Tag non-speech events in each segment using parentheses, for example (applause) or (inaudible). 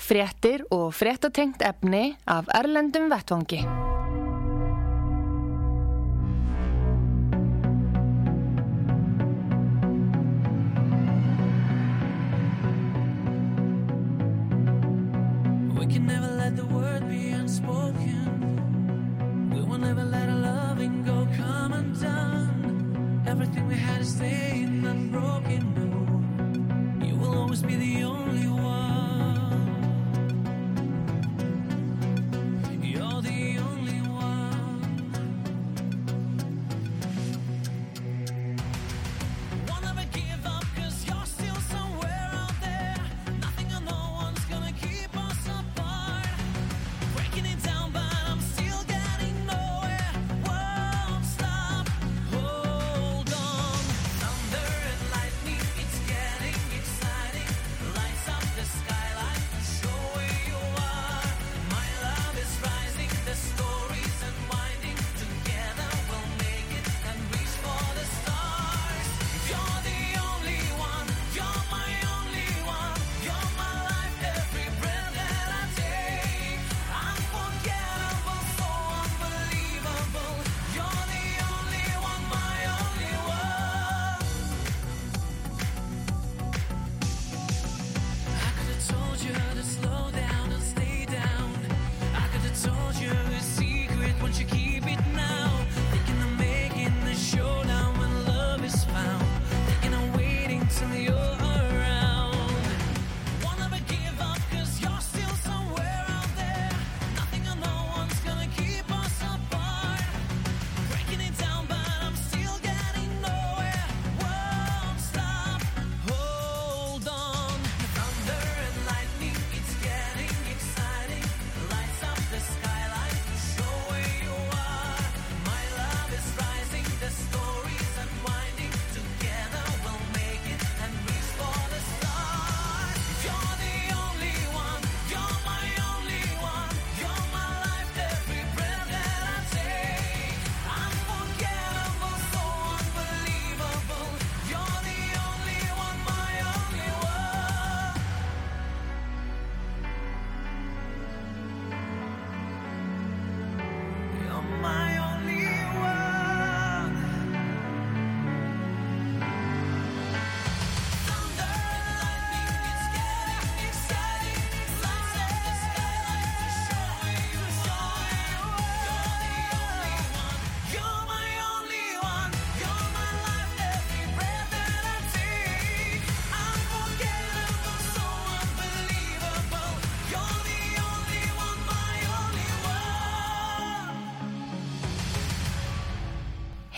fréttir og fréttatengt efni af Erlendum Vettvangi. Everything we had is staying unbroken. No, you will always be the only one.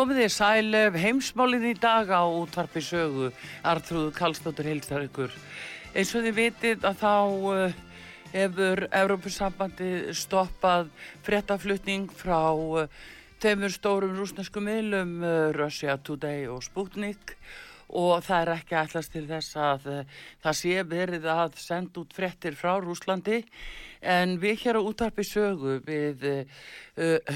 Komið þið sælef eh, heimsmálinn í dag á útvarpi sögu, Artrúð Kallstóttur heilstar ykkur. Eins og þið vitið að þá eh, hefur Európusambandi stoppað frettaflutning frá eh, teimur stórum rúsnesku miðlum, Russia Today og Sputnik. Og það er ekki ætlast til þess að það sé verið að senda út frettir frá Rúslandi en við hér á útarpi sögu við uh,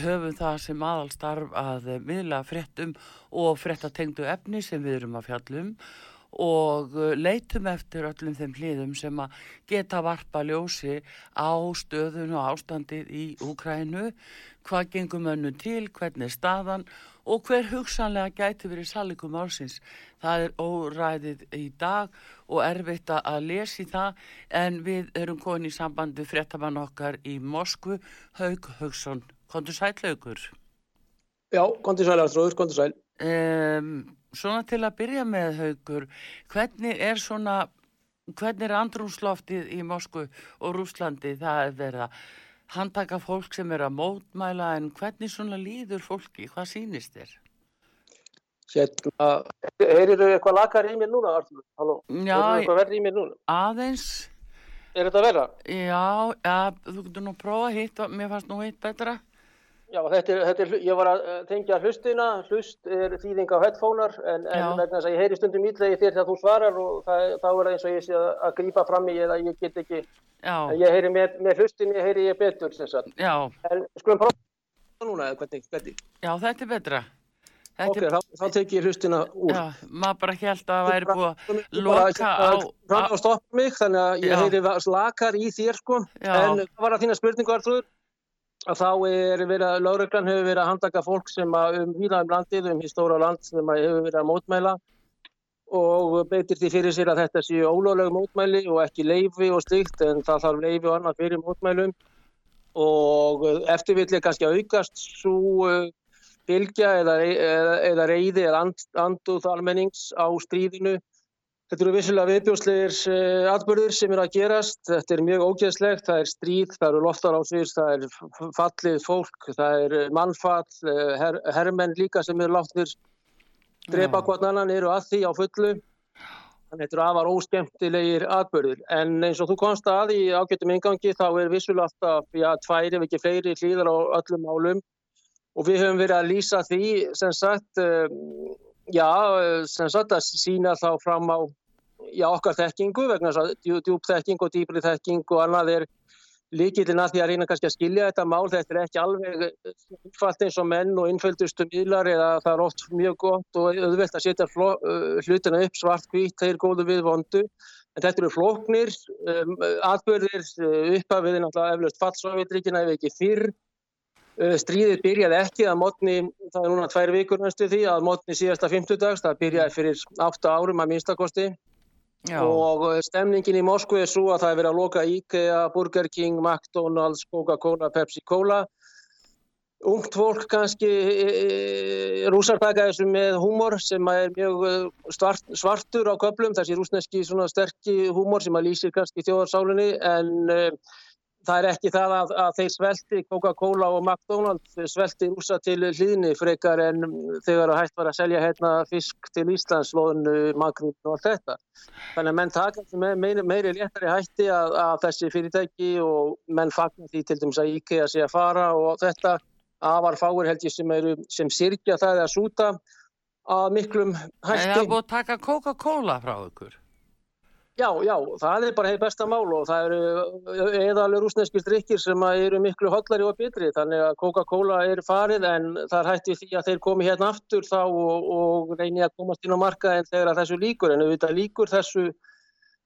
höfum það sem aðalstarf að uh, miðla frettum og frettatengdu efni sem við erum að fjallum og uh, leitum eftir öllum þeim hliðum sem að geta varpa ljósi á stöðun og ástandið í Úkrænu, hvað gengum önnu til, hvernig er staðan? og hver hugsanlega gæti verið salikum álsins. Það er óræðið í dag og erfitt að lesi það en við erum komin í sambandi fréttamann okkar í Moskvu, Haug Haugsson. Kondur sæl, Haugur? Já, kontur sæl, Artrúður, kontur sæl. Um, svona til að byrja með haugur, hvernig er svona, hvernig er andrúmsloftið í Moskvu og Rúslandi það er verið að handtaka fólk sem er að mótmæla en hvernig svona líður fólki, hvað sýnist þér? Hérna, heyrir þau eitthvað lakar í mér núna, Artrúður? Halló, heyrir þau eitthvað verri í mér núna? aðeins, Er þetta verra? já, ja, þú getur nú prófa hitt, mér fannst nú hitt betra. Já, þetta er, þetta er, ég var að eh, tengja hlustina, hlust er þýðing á headphonear en, en vegna þess að ég heyri stundum ítlegi þér þegar þú svarar og það, þá er það eins og ég sé að, að grípa fram í eða ég get ekki, Já, en ég heyri með, með hlustinni, heyri ég betur sem sagt. já, En skulum prófa núna eða hvernig, hvernig? já, þetta er betra. Þetta Ok, er, þá, þá tek ég hlustina úr. já, maður bara held að það væri búið að loka á, Ráða að stoppa mig, þannig að ég Já. heyri lakar í þér sko. Já. En það var að þína spurningu, Arþúr, að þá er verið að, lögreglan hefur verið að handtaka fólk sem að um víla um landið, um históra land sem að hefur verið að mótmæla og beitir því fyrir sér að þetta séu ólögleg mótmæli og ekki leifi og slikt en það þarf leifi og annað fyrir mótmælum og eftirvill er kannski að aukast svo uh, bylgja eða, eða, eða reyði eða and, anduð almennings á stríðinu. Þetta eru vissulega viðbjóslegir uh, atbyrður sem eru að gerast. Þetta er mjög ógeðslegt. Það er stríð, það eru loftarásir, það er fallið fólk, það er mannfall, uh, her, hermenn líka sem eru látnir drepa hvort annan eru að því á fullu. Þannig þetta eru afar óskemmtilegir atbyrður. En eins og þú komst að í ágættum ingangi þá er vissulega alltaf, já, tvær ef ekki fleiri hlýðar á öllum málum og við höfum verið að lýsa því sem sagt, um, já, sem sagt að sína þá fram á já, okkar þekkingu vegna þess að djú, djúb þekking og dýpri þekking og annað er líkillin að því að reyna kannski að skilja þetta mál, þetta er ekki alveg innfalt eins og menn og innföldustu miðlar eða það er oft mjög gott og auðvelt að setja uh, hlutina upp svart hvít, þeir góðu við vondu. En þetta eru flóknir um, atbyrðir uh, uppafiðin alltaf eflaust fallsovjetríkina ef ekki fyrr. Stríðið byrjaði ekki að mótni, það er núna tvær vikur næstu því, að mótni síðasta 50 dags, það byrjaði fyrir 8 árum að minnstakosti já, og uh, stemningin í Moskvu er svo að það er verið að loka IKEA, Burger King, McDonalds, Coca-Cola, Pepsi-Cola. Ungt fólk kannski e, e, rúsar taka þessu með húmor sem er mjög uh, svart, svartur á köplum, þessi rúsneski sterki húmor sem að lýsir kannski þjóðarsálinni en uh, það er ekki það að, að þeir svelti Coca-Cola og McDonalds svelti rúsa til hlýðni frekar en þegar að hægt var að selja hérna fisk til Íslands, loðinu, makrún og allt þetta. Þannig að menn taka með meiri, meiri léttari hætti að, að þessi fyrirtæki og menn fagnar því til dæmis að IKEA sé að fara og þetta afar fáir held ég sem, eru, sem sirkja það eða súta að miklum en það hætti. búið að taka Coca-Cola frá ykkur. Já, já, það er bara heið besta mál og það eru eðalur rúsneskir drikkir sem eru miklu hollari og betri þannig að Coca-Cola er farið en það er hægt við því að þeir komi hérna aftur þá og, og reyni að komast inn á marka en þegar þessu líkur en auðvitað líkur þessu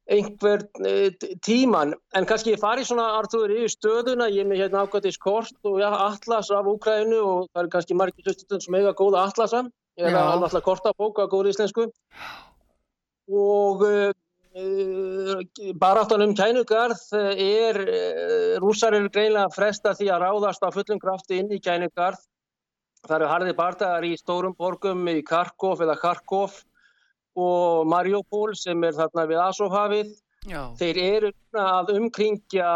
einhver eh, tíman en kannski ég fari svona Artur yfir stöðuna, ég er með hérna ákvæmtis kort og já, atlas af Úkrænu og það eru kannski margir hlustundum sem eiga góða atlasa eða Já. alltaf kortabók að góða íslensku. Og uh, uh, baráttan um kænugarð er, uh, rússar eru greinlega fresta því að ráðast á fullum krafti inn í kænugarð. Það eru harði bardagar í stórum borgum í Karkov eða Kharkov og Mariupol sem er þarna við Asofhafið. Þeir eru að umkringja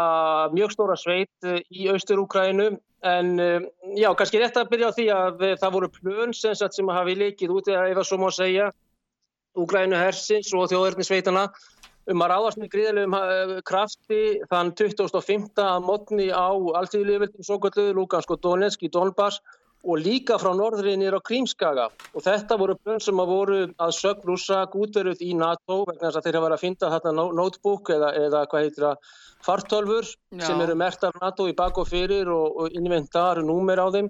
mjög stóra sveit eh, í Austur-Úkrænu en eh, já, kannski rétt að byrja á því að eh, það voru plön sem, sem hafi leikið út eða ef að svo má segja Úkrænu hersins og þjóðverðnisveitana um að ráðast með gríðilegum eh, krafti þann 25. að mótni á alltíðlífildum svo kvöldu Lugansk og Donetsk í Donbass og líka frá norðrinir á Krímskaga og þetta voru bönn sem að voru að sögn rúsa gútveruð í NATO vegna þess að þeir hafa verið að finna þarna notebook eða, eða hvað heitir það fartölfur Já. sem eru mertar NATO í bak og fyrir og, og inventar númer á þeim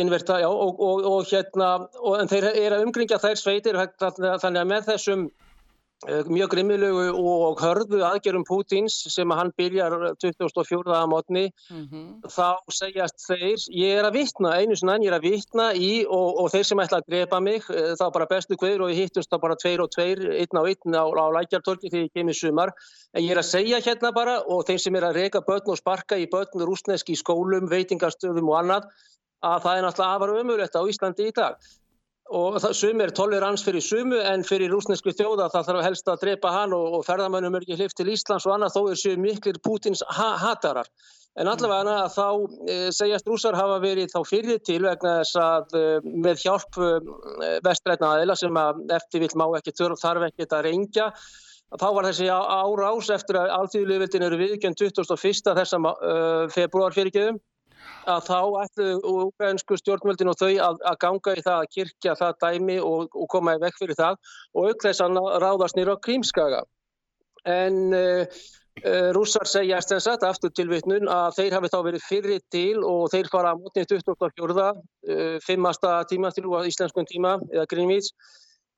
inverta, já, og, og, og hérna, og, en þeir eru að umgringja þær sveitir þannig að með þessum mjög grimmilegu og hörðu aðgerum Pútins sem hann byrjar 24. að mótni Mhm. þá segjast þeir, ég er að vitna einu sinna, ég er að vitna í og, og þeir sem ætla að grepa mig, eh, þá bara bestu kveður og ég hittumst þá bara tveir og tveir einn á einn á, á lækjartorki þegar ég kem í sumar en ég er að segja hérna bara og þeir sem er að reka börn og sparka í börn rúsneski skólum, veitingastöðum og annað að það er náttúrulega afar ömulegt á Íslandi í dag og það, sum er tolerans fyrir sumu en fyrir rúsnesku þjóða það þarf helst að drepa hann og, og ferðamönnum er ekki hlift til Íslands og annað þó er séu miklir Pútins ha hatarar. En allavega að þá e, segjast rússar hafa verið þá fyrir til vegna þess að e, með hjálp e, vestrætna aðila sem að eftir vill má ekki þurf þarf ekki að reyngja þá var þessi árás eftir að alþjóðlöfildin eru viðkjönd 21. þessa uh, februar fyrirgjöðum að þá ætlu ukrainsku stjórnvöldin og þau að, að ganga í það að kirkja það dæmi og, og koma í vekk fyrir það og auk þess að ráðast nýra á Krímskaga. En uh, rússar segja þess að aftur til vitnun að þeir hafi þá verið fyrir til og þeir fara á mótni 24. Uh, fimmasta tíma til á íslenskun tíma eða Greenwich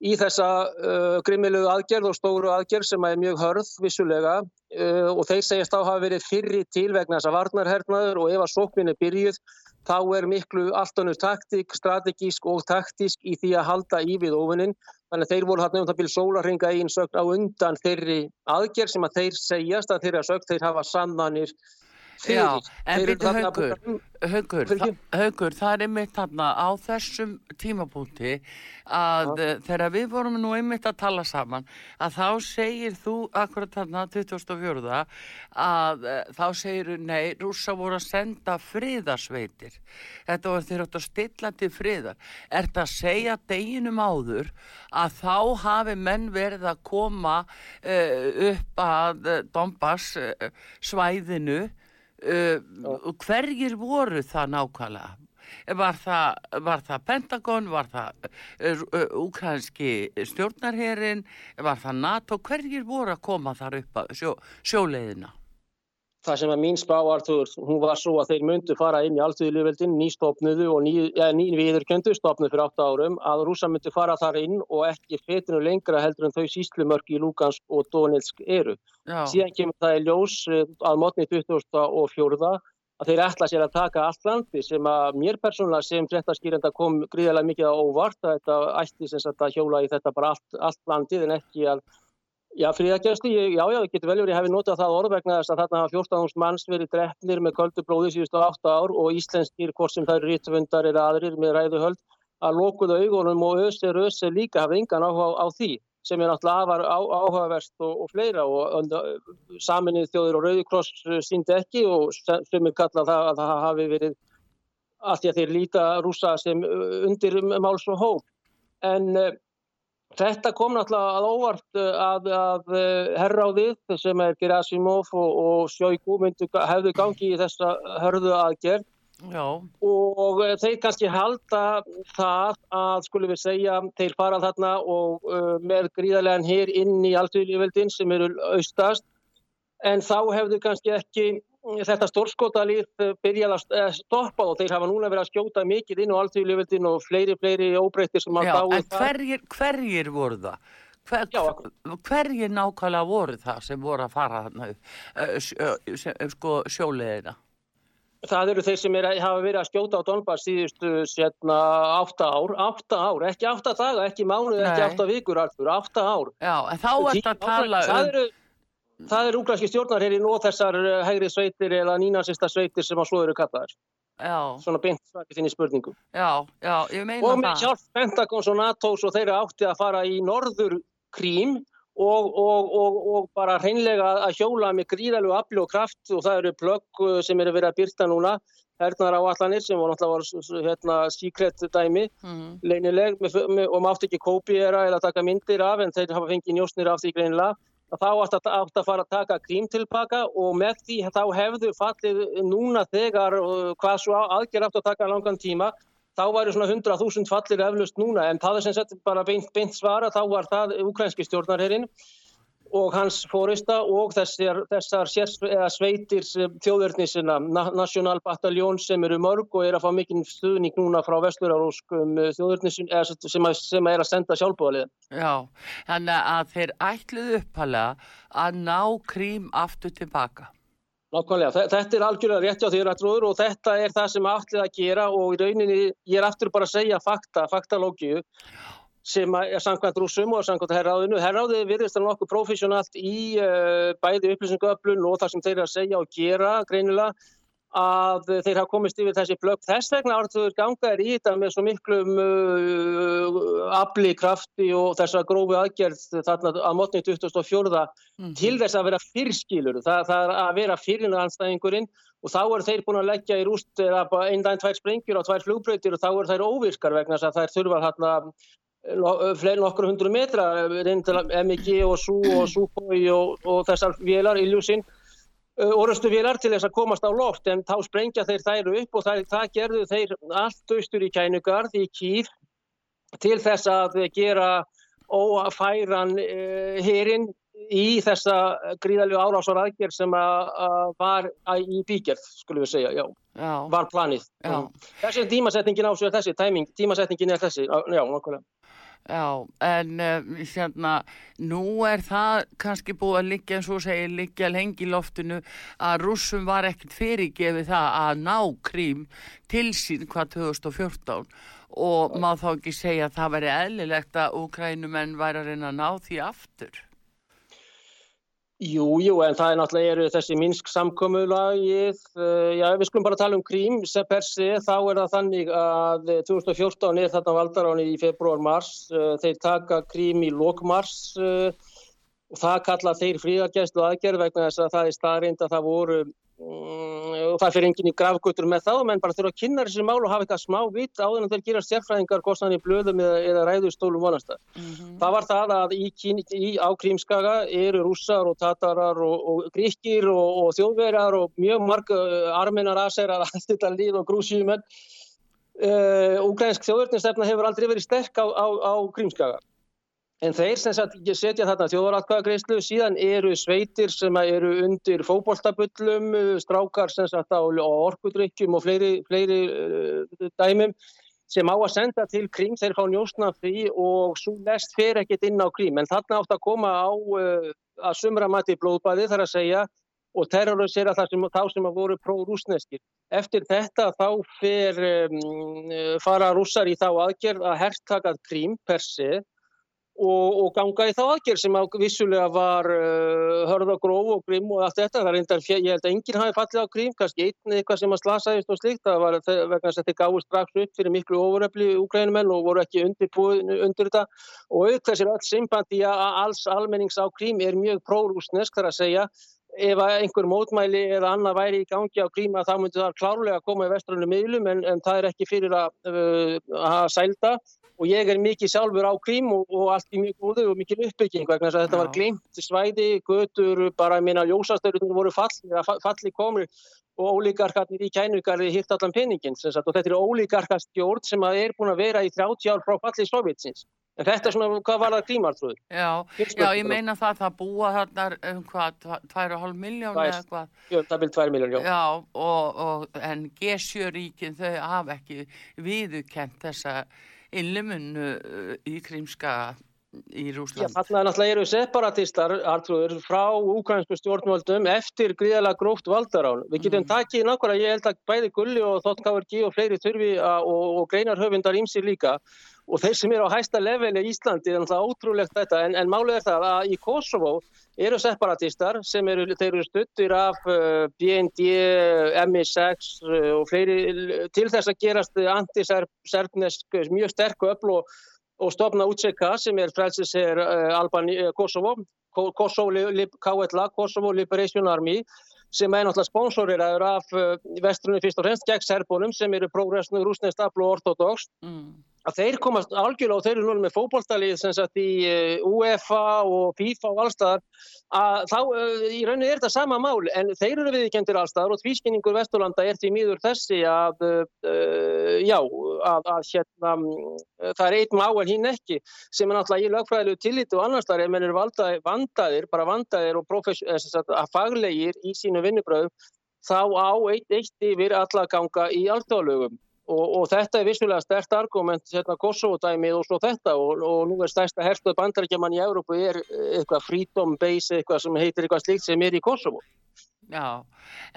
í þessa uh, grimmilegu aðgerð og stóru aðgerð sem er mjög hörð vissulega uh, og þeir segjast þá hafa verið fyrri til vegna þess að varnarhernaður og ef að sóknin er byrjuð þá er miklu allt önnur taktík, strategísk og taktísk í því að halda í við ofunin. Þannig að þeir voru hann um það byrju sólarringa í sögn á undan þeirri aðgerð sem að þeir segjast að þeirra sögn þeir hafa sannanir fyrir. Já, en byrju haugur, haugur, Fyrir þa ekki? haugur, það er einmitt þarna á þessum tímapunkti að ja. þegar við vorum nú einmitt að tala saman að þá segir þú akkurat þarna 2004 að uh, þá segir nei, rússa voru að senda friðarsveitir þetta var þeir átt að stilla til friðar er þetta að segja deginum áður að þá hafi menn verið að koma uh, upp að uh, Donbass uh, svæðinu uh, hverjir voru það nákvæmlega? Var það, var það Pentagon, var það uh, uh, ukrainski stjórnarherin, var það NATO, hverjir voru að koma þar upp að sjó, sjóleiðina? Það sem að mín spá Artur, hún var svo að þeir myndu fara inn í alltíðljöfveldin, nýstofnuðu og ný, ja, ný viðurkjöndu, stofnuð fyrir 8 árum, að rúsa myndu fara þar inn og ekki fetinu lengra heldur en þau síslumörk í Lugansk og Donetsk eru. Já, Síðan kemur það í ljós eh, að mótni 2004 að þeir ætla sér að taka allt landi sem að mér persónulega sem fréttaskýrenda kom gríðarlega mikið á óvart að þetta ætti sem sagt að hjóla í þetta bara allt, allt landið en ekki að Já, fríðagjörstu, já, já, getur vel verið, ég hefði notað það orð vegna þess að þarna hafa 14.000 manns verið drefnir með köldu blóði síðustu 8 ár og íslenskir, hvort sem það eru rítvundar eða aðrir með ræðuhöld, að lokuðu augunum og össi rössi líka hafa engan áhuga á, á því sem er náttúrulega á, áhugaverst og, og fleira og saminnið þjóður og Rauðikross síndi ekki og sömur kalla það að það hafi verið allt í að þeir líta rúsa sem undir máls og hóp. En uh, Þetta kom náttúrulega að óvart að, að herráðið sem er Gerasimov og, og Sjóiku hefðu gangi í þessa hörðu aðgerð. Já, og þeir kannski halda það að skulum við segja þeir fara þarna og uh, með gríðarlegan hér inn í alltöðlífveldin sem eru austast. En þá hefðu kannski ekki þetta stórskotalið byrjað að stoppa og þeir hafa núna verið að skjóta mikið inn á alltíðljöfildin og fleiri, fleiri óbreyttir sem hafa dáið en hverjir, hverjir voru það? Hver, Já, hverjir nákvæmlega voru það sem voru að fara uh, sko, sjóleiðina? Það eru þeir sem er, hafa verið að skjóta á Donbass síðustu sérna átta ár, átta ár, ekki átta daga, ekki mánuð, ekki átta vikur, Artur, átta ár. Já, en þá ert að tala það um... það eru úglæski stjórnar hér í nóð þessar eh, hægri sveitir eða nýnansista sveitir sem að svo eru kallaðar. Já, Svona beint svaki þinni spurningu. já, já, ég meina Og með það. hjálp Pentagons og NATOs og þeirra átti að fara í norður krím og, og, og, og bara hreinlega að hjóla með gríðalegu afli og kraft og það eru plögg uh, sem eru verið að byrta núna hernar á allanir sem voru náttúrulega hérna, secret dæmi Mm. með, með, og mátti ekki kópiera eða taka myndir af en þeir hafa fengið njósnir af því greinilega þá átt að, átt að fara að taka krím tilbaka og með því þá hefðu fallið núna þegar uh, hvað svo aðgerð átt að taka langan tíma þá væri svona 100.000 fallir eflust núna. En það er sem sett bara beint, beint svara þá var það ukrainski stjórnarherrin og hans fórista og þessar, þessar sveitir þjóðverðnisina, National Battalion sem eru mörg og er að fá mikinn stuðning núna frá vestluráróskum þjóðverðnisin sem, sem er að senda sjálfbúðaliðin. Já, þannig að þeir ætluðu uppalega að ná krím aftur tilbaka. Nákvæmlega, Þe- þetta er algjörlega rétt hjá þér Artrúður og þetta er það sem allir að gera og í rauninni, ég er aftur bara að segja fakta, faktalógíu sem að- er samkvæmt rúsum og samkvæmt herráðinu. Herráðið virðist að nokkuð professionalt í uh, bæði upplýsinguöflun og það sem þeir eru að segja og gera greinilega að þeir hafa komist yfir þessi plögg. Þess vegna Artrúður ganga er í þetta með svo miklum uh, afli, krafti og þessa grófi aðgerð þarna að mótni 24 Mhm. til þess að vera fyrrskilur, það, það er að vera fyrir anstæðingurinn og þá eru þeir búin að leggja í rúst bara einn daginn tvær sprengjur og tvær flugbreytir og þá eru þær óvirkar vegna þess að þær þurfa no- fleiri nokkur hundru metra reyndar MIG og SU og SUPOI og, og þessar vélar, Iljusin orustu vélar til þess að komast á loft en þá sprengja þeir þær upp og það, það gerðu þeir allt austur í kænugarð í kýr til þess að gera ófæran uh, hérinn í þessa gríðalegu árásar aðgerð sem að, var í bígerð, skulum við segja, já, Já, var planið. Já. Þessi tímasetningin á svo er þessi, tæming, tímasetningin er þessi, já, nákvæmlega. Já, en uh, hérna, nú er það kannski búið að liggja, eins og segir, liggja lengi loftinu að rússum var ekkert fyrirgefið það að ná krím til sín hvað 2014 og má þá ekki segja að það veri eðlilegt að úkrænumenn væri að reyna að ná því aftur. Jú, jú, en það er náttúrulega þessi Minsk samkomulagið, uh, já, við skulum bara tala um krím, sem per se, þá er það þannig að eh, 2014 er þarna valdaráni í februar-mars, uh, þeir taka krím í lókmars og það kalla þeir fríðargæslu aðgerð vegna þess að það er staðrind að það voru, og það fyrir enginn í grafgötur með þá, menn bara þurfa að kynna þessi mál og hafa eitthvað smá vitt áður en þeir gera sérfræðingar kostnaðan í blöðum eða, eða ræðustólum vonastar. Það var það að í, í á Krímskaga eru rússar og tatarar og, og gríkir og, og þjóðverjar og mjög marg armenar, aserar, (laughs) allt þetta líð og grúsíumenn. Uh, Úgrænsk þjóðverðnistefna hefur aldrei verið sterk á, á, á Krímskaga. En þeir sem setja þarna þjóðaratkvæðagreyslu, síðan eru sveitir sem eru undir fótboltabullum, uh, strákar sem sagt á, orkudrykkjum og fleiri, fleiri uh, dæmum sem á að senda til Krím, þeir fá njósna frí og svo lest fer ekkert inn á Krím. En þarna átt að koma á uh, að sumra mati blóðbæði þar að segja og terrorisera það sem, þá sem að voru pró-rúsneskir. Eftir þetta þá fer, um, fara rússar í þá aðgerð að herrtakað Krím per se og, og ganga í þá aðgerð sem að vissulega var uh, hörð og gróf og grimm og allt þetta. Það reyndar, ég held að enginn hafi fallið á Krím, kannski einn eitthvað sem að slasaðist og slikt. Það var vegna þess að þeir gáðu strax upp fyrir miklu ofuröfli úgrænumenn og voru ekki undirbúin undir þetta. Og auk þessir öll sympati að alls almennings á Krím er mjög prórúsnesk þar að segja ef að einhver mótmæli eða annað væri í gangi á Kríma þá myndi það klárlega koma í vestrunum miðlum en, en það er ekki fyrir að, uh, að sælda og ég er mikið sjálfur á Krím og, og allt í mjög góðu og mikið uppbygging vegna þess að þetta Já. var glimt svæði, götur, bara ég meina ljósastöðurinn voru fall, falli komur og ólíkarkarnir í kænugarði hitt allan peningin og þetta er ólíkarkastjórn sem er búin að vera í 30 ár frá falli Sovjetsins. En þetta er svona, hvað var það Krímartrúður? Já, já, ég meina það, það búa þarna um hvað, tva- tvær og hálf miljón Tvær. eða hvað. Jú, það vil 2 miljón, já. Já, og, og, en G7-ríkin þau hafa ekki viðukent þessa innlimunu í krímska í Já, Rúsland. þarna náttúrulega eru separatistar, Artrúður, frá úkransku stjórnvöldum eftir gríðalega gróft valdarán. Við getum Mm. takið nákvæmlega, ég held að bæði Gulli og Þótt KRG og fleiri þurfi og, og greinarhöfundar ímsir líka og þeir sem eru á hæsta leveli í Íslandi er náttúrulega ótrúlegt þetta. En, en málið er það að í Kosovo eru separatistar sem eru, eru stuttir af uh, BND, MI6 uh, og fleiri til þess að gerast antiserbnesk mjög sterku öfl og og stopna UCK sem er uh, Kosovo, Ko- Kosovo, KLA, Kosovo Liberation Army sem er náttúrulega sponsoriraður af vestrunni fyrst og fremst gegn serbunum sem eru progressnu rúsnest afl og ortodox Mm. Að þeir komast algjörlega og þeir eru núna með fótboltalið sem sagt í uh, UEFA og FIFA og allstaðar að þá uh, í rauninni er þetta sama mál en þeir eru viðkendir allstaðar og tvískinningur Vesturlanda er því mýður þessi að uh, já, að, að hérna það er einn má en hinn ekki sem er náttúrulega í lögfræðilegu tillit og annars þar er mennir vandaðir, bara vandaðir og að faglegir í sínu vinnubröðum þá á eitt eitt yfir alla ganga í alltaflögum Og, og þetta er vissulega stert argument hérna Kosovo-dæmið og svo þetta og, og nú er stærsta herstuð bandarækjaman í Európu er eitthvað freedom base eitthvað sem heitir eitthvað slíkt sem er í Kosovo. Já,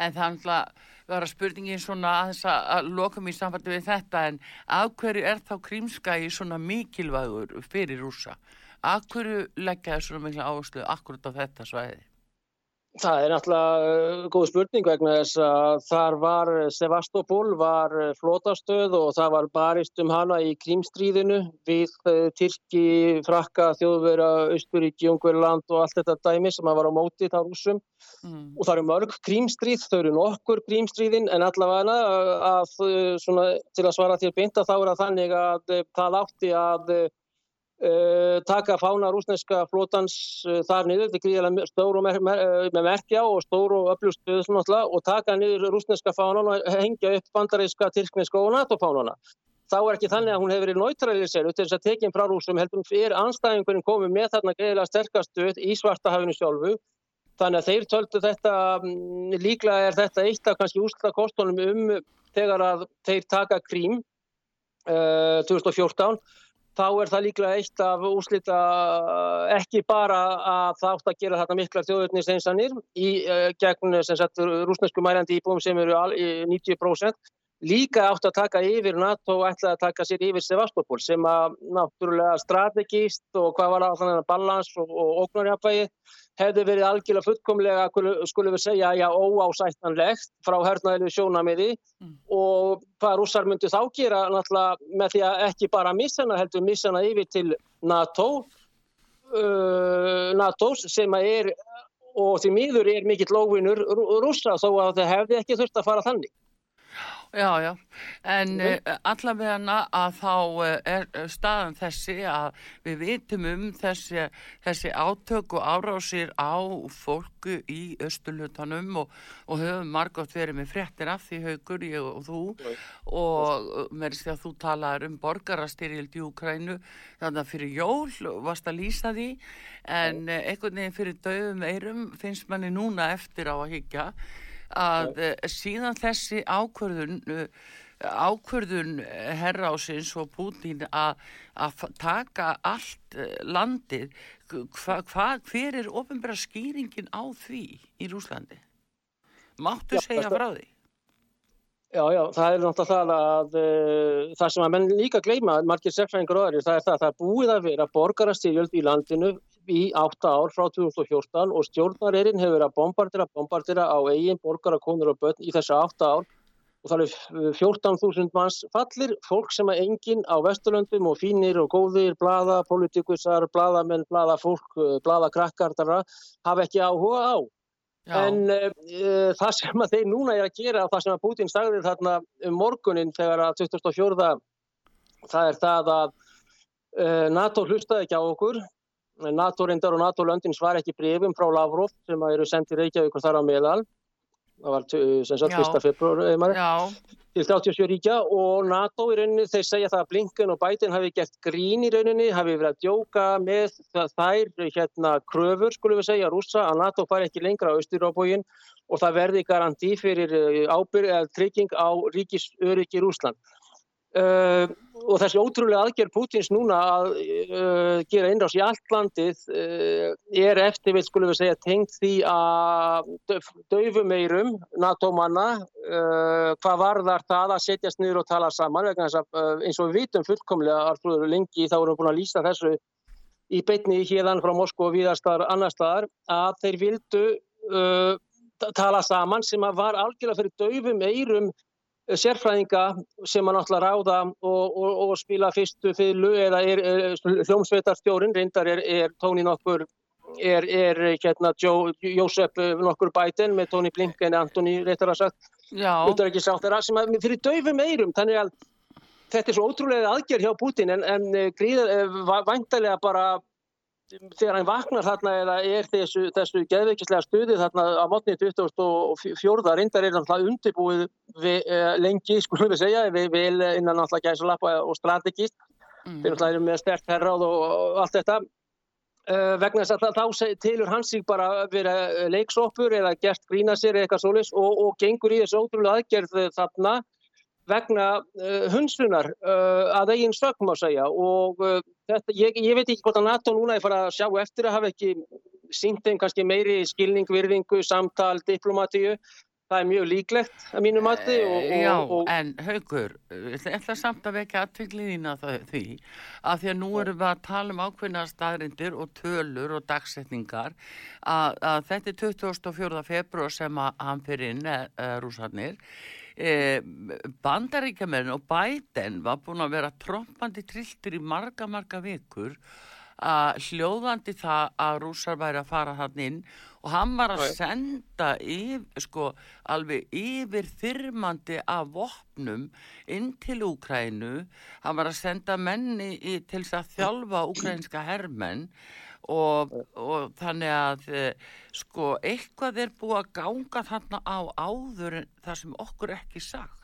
en þannig að vera spurningin svona aðeins að lokum í samfættu við þetta en af hverju er þá krímskægi svona mikilvægur fyrir rúsa? Af hverju leggja það svona mikla áherslu akkurat á þetta svæði? Það er náttúrulega uh, góð spurning vegna þess að þar var Sevastopol, var uh, flótastöð og það var barist um hana í krímstríðinu við uh, Tyrki, Frakka, Þjóðvera, Östuríki, Ungverland og allt þetta dæmi sem var á móti þar úsum mm. og það eru mörg krímstríð, þau eru nokkur krímstríðin en allavega að, svona, til að svara þér beinta þá er það þannig að það átti að Uh, taka fána rúsneska flótans uh, þar niður, þetta er gríðilega stór mer mer uh, með merkja og stór og öflustuð og taka niður rúsneska fánan og hengja upp bandaríska, tyrkneska og NATO-fánana. Þá er ekki þannig að hún hefur verið náttúræðilisir út til þess að tekinn frá rúsum heldur fyrir anstæðingurinn komið með þarna greiðilega sterkastuð í svartahafinu sjálfu. Þannig að þeir töldu þetta, um, líklega er þetta eitt af kannski úrstakostunum um þegar að þeir taka krím 2014 þá er það líklega eitt af úslita ekki bara að það átt að gera þetta miklar þjóðurniseinsanir í uh, gegn rúsnesku mærandi íbúum sem eru al, 90%. Líka átt að taka yfir NATO og ætlaði að taka sér yfir Sevastopol sem að náttúrulega strategíst og hvað var það þannig að balans og, og ógnarjafvægi hefði verið algjörlega fullkomlega, skulum við segja, já, óásættanlegt frá hernaðilegu sjónamiði mm. og hvað rússar myndi þá gera náttúrulega með því að ekki bara missana heldur missana yfir til NATO, uh, NATOs sem er og því miður er mikill lóvinur rússa þó að það hefði ekki þurft að fara þannig. Já, já, en uh, allavega að þá uh, er staðan þessi að við vitum um þessi, þessi átök og árásir á fólku í östulutanum og, og höfum margótt verið með fréttir af því haugur ég og þú. Mm. og með þess að þú talaður um borgarastyrjild í Ukrænu þannig að fyrir jól varst að lýsa því. En mm. einhvern veginn fyrir döfum eirum finnst manni núna eftir á að higgja að. Eh, síðan þessi ákvörðun eh, ákvörðun herrásins og Putin að taka allt eh, landið hva, hva, hver er ofinbæra skýringin á því í Rúslandi? Máttu já, segja frá því? Já, já, það er náttúrulega að uh, það sem að menn líka gleyma, margir sérfræðingur og aðri, það er það að það er búið að vera borgarastyrjöld í landinu í átta ár frá 2014 og stjórnarerinn hefur verið að bombardera, bombardera á eigin borgara, konur og börn í þessu átta ár og það er 14.000 manns fallir, fólk sem er engin á Vesturlöndum og fínir og góðir, blada, politikusar, bladamenn, bladafólk, eh, bladakrakkar, hafa ekki áhuga á. Já. En uh, það sem að þeir núna er að gera, það sem að Putin sagði þarna um morgunin þegar að 2004, það er það að NATO hlustaði ekki á okkur NATO reyndar og NATO-löndin svar ekki brefum frá Lavrov sem eru sendið Reykjavík og þar á meðal. Það var sem sagt 1. februar til 37 ríkja og NATO í rauninni þeir segja það að Blinken og Biden hafi gert grín í rauninni hafi verið að djóka með þær hérna kröfur skulum við segja rúsa að NATO fari ekki lengra á Östuróbógin og það verði garanti fyrir eh, ábyrg eða trygging á ríkisöryggi Rúsland Uh, og þessi ótrúlega aðgerð Pútins núna að uh, gera innrás í allt landið uh, er eftir, við skulum við segja, tengt því að döfumeirum NATO-manna, hvað varðar það að setjast niður og tala saman vegna þess að eins og við vitum fullkomlega Artur Lengi, þá erum við búin að lýsa þessu í beitni hérðan frá Moskó og viðastar annar staðar, að þeir vildu tala saman sem að var algjörlega fyrir döfumeirum sérfræðinga sem að náttúrulega ráða og, og, og spila fyrstu fylgu eða er, er hljómsveitarstjórin, reyndar er, er tóni nokkur, er, er hérna Jósef nokkur bæten með tóni Blinken, Antoni reytar að sagt, þeirra sem að fyrir döfum eirum, þannig að þetta er svo ótrúlega aðgerð hjá Putin en, en gríða, væntalega bara þegar hann vaknar þarna eða er þessu, þessu geðveikislega stuði þarna á mótni 2004 reyndar er náttúrulega undirbúið við, uh, lengi, skulum við segja, við vil innan náttúrulega gæsalappa og strategist. Mm. þeir eru með stert herráð og, allt þetta. Uh, vegna þess að þá tilur hans sig bara vera leiksoppur eða gert grína sér eða eitthvað solis og, og gengur í þessu ótrúlega aðgerð þarna vegna uh, hunsunar uh, að eigin sögum að segja og uh, þetta, ég, ég veit ekki hvort að NATO núna er fara að sjá eftir að hafa ekki sínt þeim kannski meiri skilning, virðingu, samtal, diplomatíu. Það er mjög líklegt að mínu mati. Og, og, Já, og, en haugur, ég ætla samt að vekja aðtveikliðina því að því að nú erum við að tala um ákveðna staðrindir og tölur og dagsetningar að, að þetta er 24. februar sem að hann fyrir inn, rúsarnir, e, bandaríkjamerinn og Biden var búin að vera trompandi trilltur í marga, marga vikur að hljóðandi það að rúsar væri að fara hann inn og hann var að senda yfir, sko, alveg yfir þyrmandi af vopnum inn til Úkrænu hann var að senda menni í, til þess að þjálfa úkrænska hermenn og, og þannig að eh, sko, eitthvað er búið að ganga þarna á áður það sem okkur ekki sagt.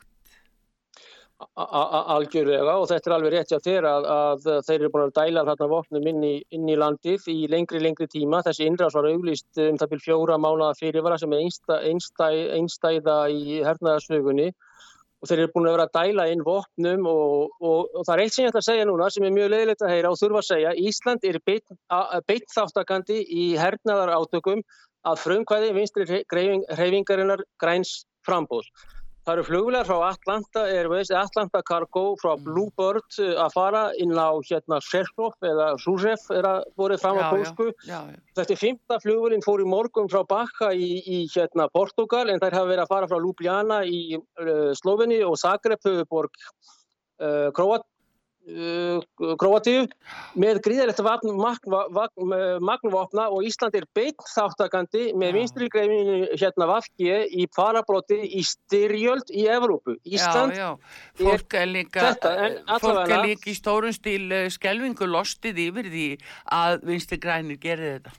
Algjörlega og þetta er alveg rétt hjá þér að, að þeir eru búin að dæla þarna vopnum inn í, inn í landið í lengri, lengri tíma. Þessi innrás var auglýst um það byrj fjóra mánuða fyrirvara sem er einstæ, einstæ, einstæða í hernaðarsögunni og þeir eru búin að vera að dæla inn vopnum og, og, og það er eitt sem ég ætla að segja núna sem er mjög leiðilegt að heyra og þurfa að segja Ísland er beitt, þáttakandi í hernaðar átökum að frumkvæði vinstri hreyfingarinnar græns frambóð. Það eru flugvilegar frá Atlanta Airways, Atlanta Cargo, frá Bluebird uh, að fara inn á hérna Sheshov eða Zuzef er að voru fram á Já, já, já. Þetta er fymta flugvillin fór í morgun frá Bakka í, í hérna Portugal en þær hafa verið að fara frá Ljubljana í uh, Sloveni og Zagreb, höfuborg uh, Króat, uh, Króatíu með gríðalegt vagn- magn- vagn- magnvopna og Ísland er beitt þáttakandi með Já. vinstri greifinu hérna Vafki í farabróti í styrjöld í Evrópu. Ísland já, já, fólk er líka Þetta, en fólk er líka í stórun stíl skelvingu lostið yfir því að vinstri grænir gerir þetta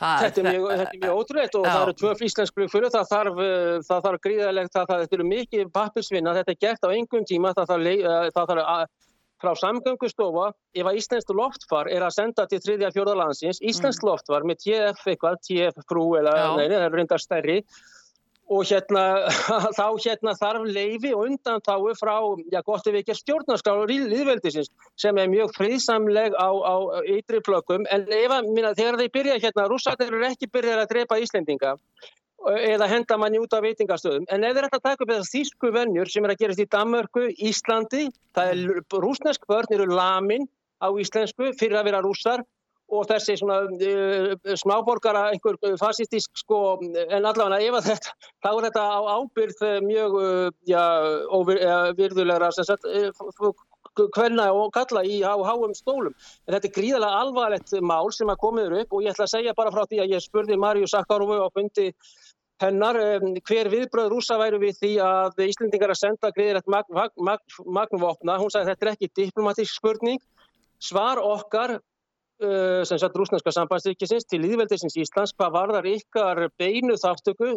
Það, Þetta er mjög, þetta er mjög ótrúleitt og Já. það eru tvö íslensk flugfyrir, það þarf, það þarf gríðalegt, það, það, eru mikið pappirsvinna, þetta er gert á engum tíma, það þarf, það þarf frá samgöngustofa, ef að íslenskt loftfar er að senda til þriðja fjórðalandsins, íslenskt loftfar með TF eitthvað, TF frú eða, Mm. Já. nei, nei, það eru reyndar stærri, og hérna, (laughs) þá hérna þarf leifi og undan frá, já gott ef ekki stjórnarskrá líðveldisins sem er mjög friðsamleg á, á ytri plökkum en ef að, minna, þegar þeir byrja hérna, rússarnir eru ekki byrjað að drepa Íslendinga eða henda manni út af veitingastöðum en ef þeir ætla að taka upp þessar þýsku vennjur sem er að gerast í Danmörku, Íslandi það er rúsnesk börn eru lamin á íslensku fyrir að vera rússar og þessi svona uh, smáborgara einhver uh, fascistísk sko en allavega ef að þetta þá er þetta á ábyrð uh, mjög uh, virðulegra kvenna og kalla í á háum stólum. En þetta er gríðarlega alvarlegt mál sem að komið upp og ég ætla að segja bara frá því að ég spurði Marju Sakkarovu á fundi hennar um, hver viðbröð rúsa væru við því að Íslendingar að senda gríðilegt magn, magn, magn, magnvopna. Hún sagði þetta er ekki diplomatísk spurning. Svar okkar uh, sem sagt rúsneska sambandsríkisins til líðveldisins Íslands hvað varðar ykkar beinu þáttöku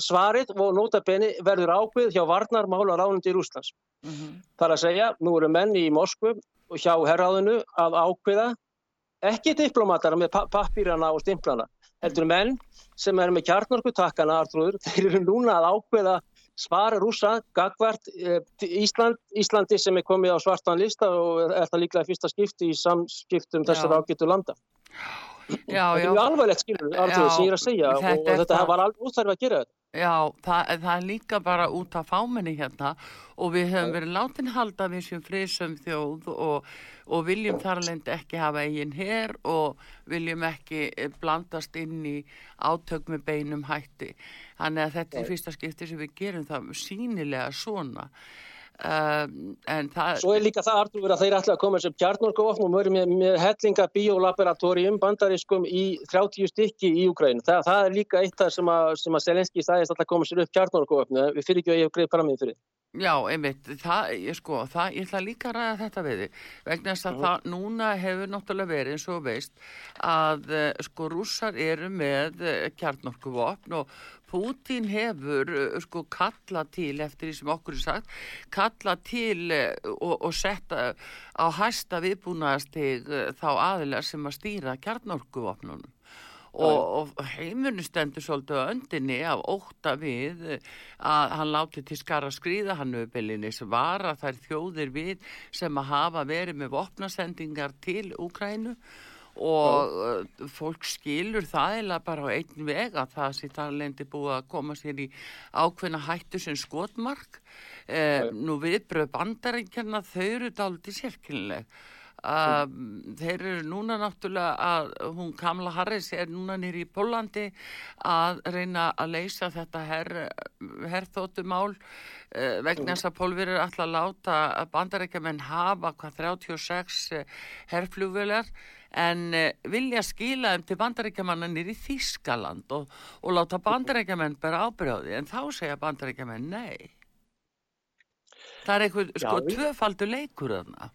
svarið og notabene verður ákveð hjá varnarmála ránundi Rúslands. Mhm. Það er að segja, nú eru menn í Moskvu og hjá herráðinu að ákveða ekki diplomatara með pa pappírana og stimplana, heldur menn sem eru með kjarnorkutakkana, Artrúður, (laughs) þeir eru núna að ákveða svara rúsa, gagvart eh, Ísland, Íslandi sem er komið á svartan lista og er það líklega fyrsta skipti í samskiptum þessar Já. ágætu landa. Já, Þetta já, er alvarlegt skilur, Artrúður, Já, sem ég er að segja og, þetta og er þetta það. var alveg útþarf að gera þetta. já það, það er líka bara út af fámenni hérna og við höfum verið látin halda við sem frísum þjóð og, og viljum þar alveg ekki hafa eigin her og viljum ekki eh, blandast inn í átök með beinum hætti. Þannig að þetta er fyrsta skipti sem við gerum það sínilega svona. En það... Svo er líka það Artur að þeir ætla að koma sem kjarnorkuvopn og mörgum með, með hellinga biolaboratorium bandariskum í 30 stykki í Ukræn. Það, það er líka eitt það sem að, sem að Selenski alltaf að koma sér upp kjarnorkuvopn. Við fyrir ekki að ég hef greið fram í fyrir. Já, einmitt, það, ég sko, það, ég ætla líka að ræða þetta við þig, vegna þess að það núna hefur náttúrulega verið eins og veist að eh, sko rússar eru með eh, kjarnorkuvopn og Pútín hefur eh, sko kalla til, eftir því sem okkur er sagt, kalla til eh, og, og setta á hæsta viðbúnaðastig eh, þá aðilega sem að stýra kjarnorkuvopnunum. Og, og heimurinn stendur svolítið á öndinni af óta við eh, að hann láti til skara skrýða hann uppbyllinni svara þær þjóðir við sem að hafa verið með vopnasendingar til Úkrænu og uh, fólk skilur það eða bara á einn veg að það sé talendi búið að koma sér í ákveðna hættu sem skotmark. Eh, nú viðbröð bandaríkjarna þau eru dálítið sérkynleg Um, þeir eru núna náttúrulega að hún Kamala Harris er núna nýri í Pólandi að reyna að leysa þetta her, herþóttumál uh, vegna þess að Pólverið er alltaf að láta að bandarækjumenn hafa hvað 36 uh, herflugvelar en uh, vilja skila þeim til bandarækjumanna nýri í Þískaland og, og láta bandarækjumenn bera ábyrjáði en þá segja bandarækjumenn nei. Það er eitthvað sko Já, tvöfaldur leikur þarna.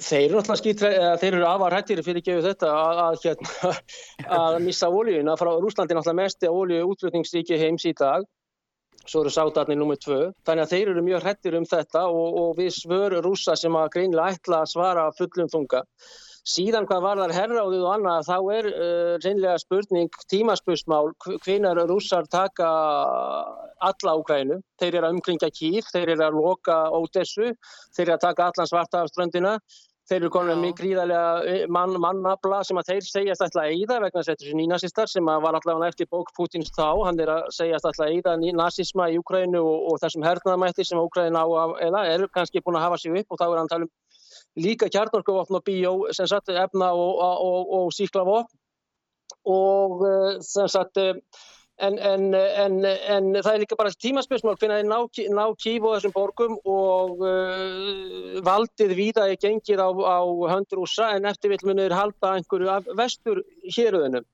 Þeir eru náttúrulega skýtra, eða þeir eru afar hættir fyrir gefið þetta að, að, hérna, (laughs) að missa ólíuna frá Rúslandi er náttúrulega mesti ólíu útflutningsríki heims í dag. Svo eru sátarnir nummið tvö. Þannig að þeir eru mjög hættir um þetta og, og við svöru rúsa sem að greinilega ætla að svara fullum þunga síðan hvað varðar herráðið og annað þá er uh, reynlega spurning tímaspursmál hvenar rússar taka alla Úkrænu þeir eru að umkringja Kýr, þeir eru að loka Ódessu, þeir eru að taka allan svarta af ströndina Þeir eru Já. með gríðarlega mann, mannabla sem að þeir segjast alltaf að eyða vegna þess að þetta er nýnasistar sem var allavega eftir bók Pútins þá. Hann er að segjast alltaf að eyða nazisma í Úkrænu og, og þessum hernaðamætti sem Úkræna á að eða eru kannski búin að hafa sig upp og þá er hann að tala um líka kjarnorkuvopn og bíó sem sagt efna og, og, og, síklavopn og eh, sem sagt eh, en, en, en, en það er líka bara tímaspörsmál hvernig þeir ná, ná kýf og þessum borgum og uh, valdið víða er gengið á, á höndrúsa en eftir vil munir halda einhverju af vestur héruðunum.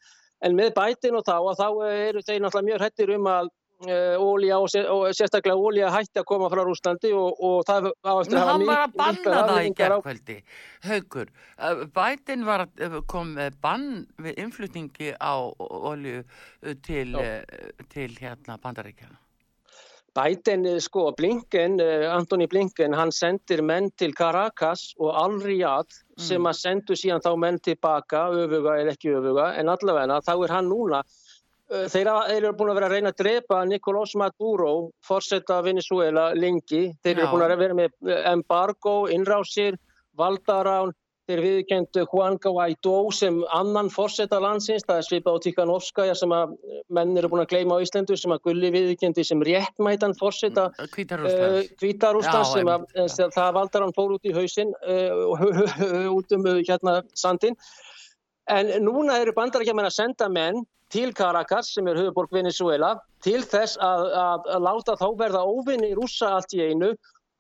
En með bætin og þá þá eru þeir náttúrulega mjög hættir um að uh, ólja og, sé- og sérstaklega ólja hætti að koma frá Rúslandi og, og það á eftir Nú, að hafa hann var að banna það í gerðkvöldi, haugur. Bætin var eh, kom bann við innflutningi á eh, til, eh, til hérna bandaríkjana. Eh, sko, Blinken, eh, Antoni Blinken, hann sendir menn til Caracas og Al-Riyadh sem að sendu síðan þá menn tilbaka, öfuga eða ekki öfuga, en allavega þá er hann núna, eh, þeir hafa- þeir eru búin að vera að reyna að drepa Nicolás Maduro, forseta Venezuela, lengi, þeir eru búin að vera með eh, embargo, innrásir, valdarán, þeir viðkendu Juan Guaidó sem annan forseta landsins, það er svipað á Tikhanovskaja sem að menn eru búin að gleyma á Íslandu sem að Gulli viðkendi sem réttmætan forseta. Hvítarúslands. Hvítarúsland Já, sem að, sem það valdar hann fór út í hausinn uh, (laughs) út um uh, hérna sandin en núna eru bandarækjaman að senda menn til Caracas sem er höfuborg Venezuela til þess að, að, að láta þá verða óvinni rússa allt í einu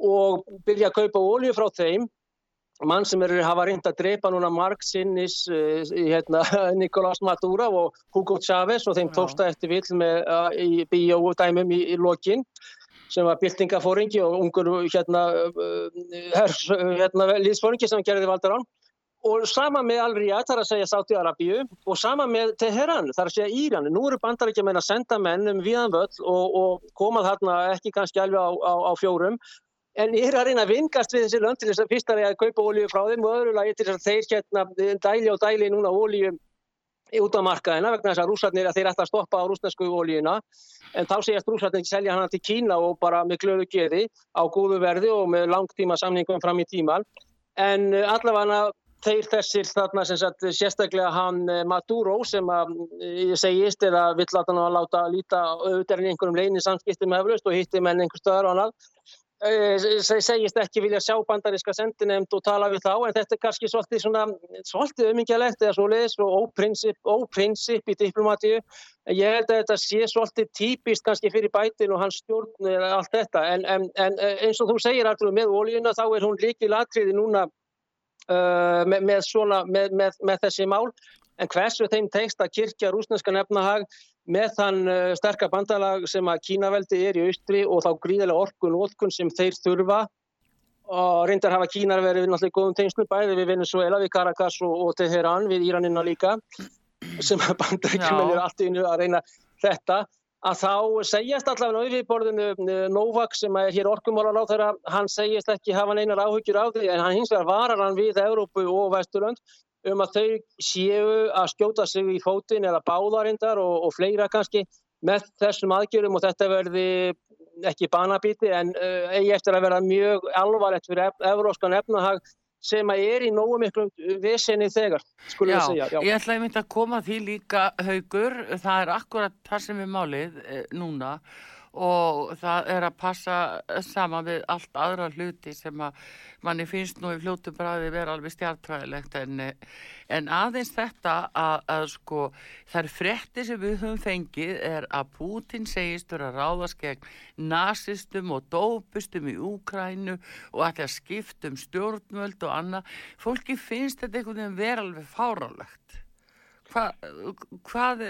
og byrja að kaupa ólju frá þeim mann sem eru hafa reynd að drepa núna marg sinnis uh, hérna, (laughs) Nicolás Maduro og Hugo Chávez og þeim Já. tóksta eftir vill með uh, í bíódæmum í, í lokin sem var byltingafóringi og ungur hérna, uh, hérna liðsfóringi sem gerði valdarán og sama með Al-Riyadh þar að segja Sáti Arabíu og sama með Teheran þar að segja Íran. Nú eru bandarækjumenn að senda menn um viðan völl og, og koma þarna ekki kannski alveg á, á, á fjórum en ég er að reyna að vingast við þessi lönd til þess að fyrst að ég að kaupa olíu frá þeim og öðru lagi til þess að þeir hérna dæli og dæli núna olíu út á markaðina vegna þess að rússarnir að þeir ætta að stoppa á rússnesku olíuna en þá segjast rússarnir ekki selja hana til Kína og bara með glöðu geði á góðu verði og með langtíma samningum fram í tíman en eh, allavega þeir þessir þarna sem sagt sérstaklega hann eh, Maduro sem að eh, segist eða vill láta hann að láta líta auðvitað en einhverjum leini samskiptum eflaust og hitti menn einhver stöðar og annað. Eh, se- segist ekki vilja sjá bandariska sendinemnd og tala við þá en þetta er kannski svolítið svona svolítið umingjalegt eða svoleiðis og óprinsip, í diplomatíu ég held að þetta sé svolítið típist kannski fyrir bætin og hans stjórn eða allt þetta. En, en, en eins og þú segir alltaf með ólíuna þá er hún líkil atriði núna með, með, svona, með, með, þessi mál. En hversu þeim tekst að kirkja rúsneskan efnahag með þann uh, sterka bandalag sem að Kínaveldi er í austri og þá gríðarlega orkun og orkun sem þeir þurfa? Og reyndar hafa Kínar verið náttúrulega í góðum tengslu bæði við Venezuela, við Caracas og, og Teheran, við Íranina líka sem að bandarækjumenn Já. eru allt í einu að reyna þetta að þá segjast allavega á yfirborðinu eh, Novak sem er hér orkumálar á þeirra, hann segjast ekki hafa neinar áhyggjur af því en hann hins vegar varar hann við Európu og Vesturlönd um að þau séu að skjóta sig í fótinn eða báðarindar og, og fleira kannski með þessum aðgjörum og þetta verði ekki banabíti en uh, eigi eftir að vera mjög alvarlegt fyrir ef, evróskan efnahag sem að er í nógu miklu vesenni þegar, skulum við segja. Já. ég ætlaði mynd að koma því líka haugur, það er akkurat það sem er málið e, núna og það er að passa saman við allt aðra hluti sem að manni finnst nú í fljótu bræði vera alveg stjartræðilegt en, en aðeins þetta að, að sko þær frétti sem við höfum fengið er að Putin segist vera ráðast gegn nasistum og dópustum í Úkrænu og ætla að skipta um stjórnvöld og annað. Fólki finnst þetta einhvern veginn vera alveg fárálegt. Hva, hvað,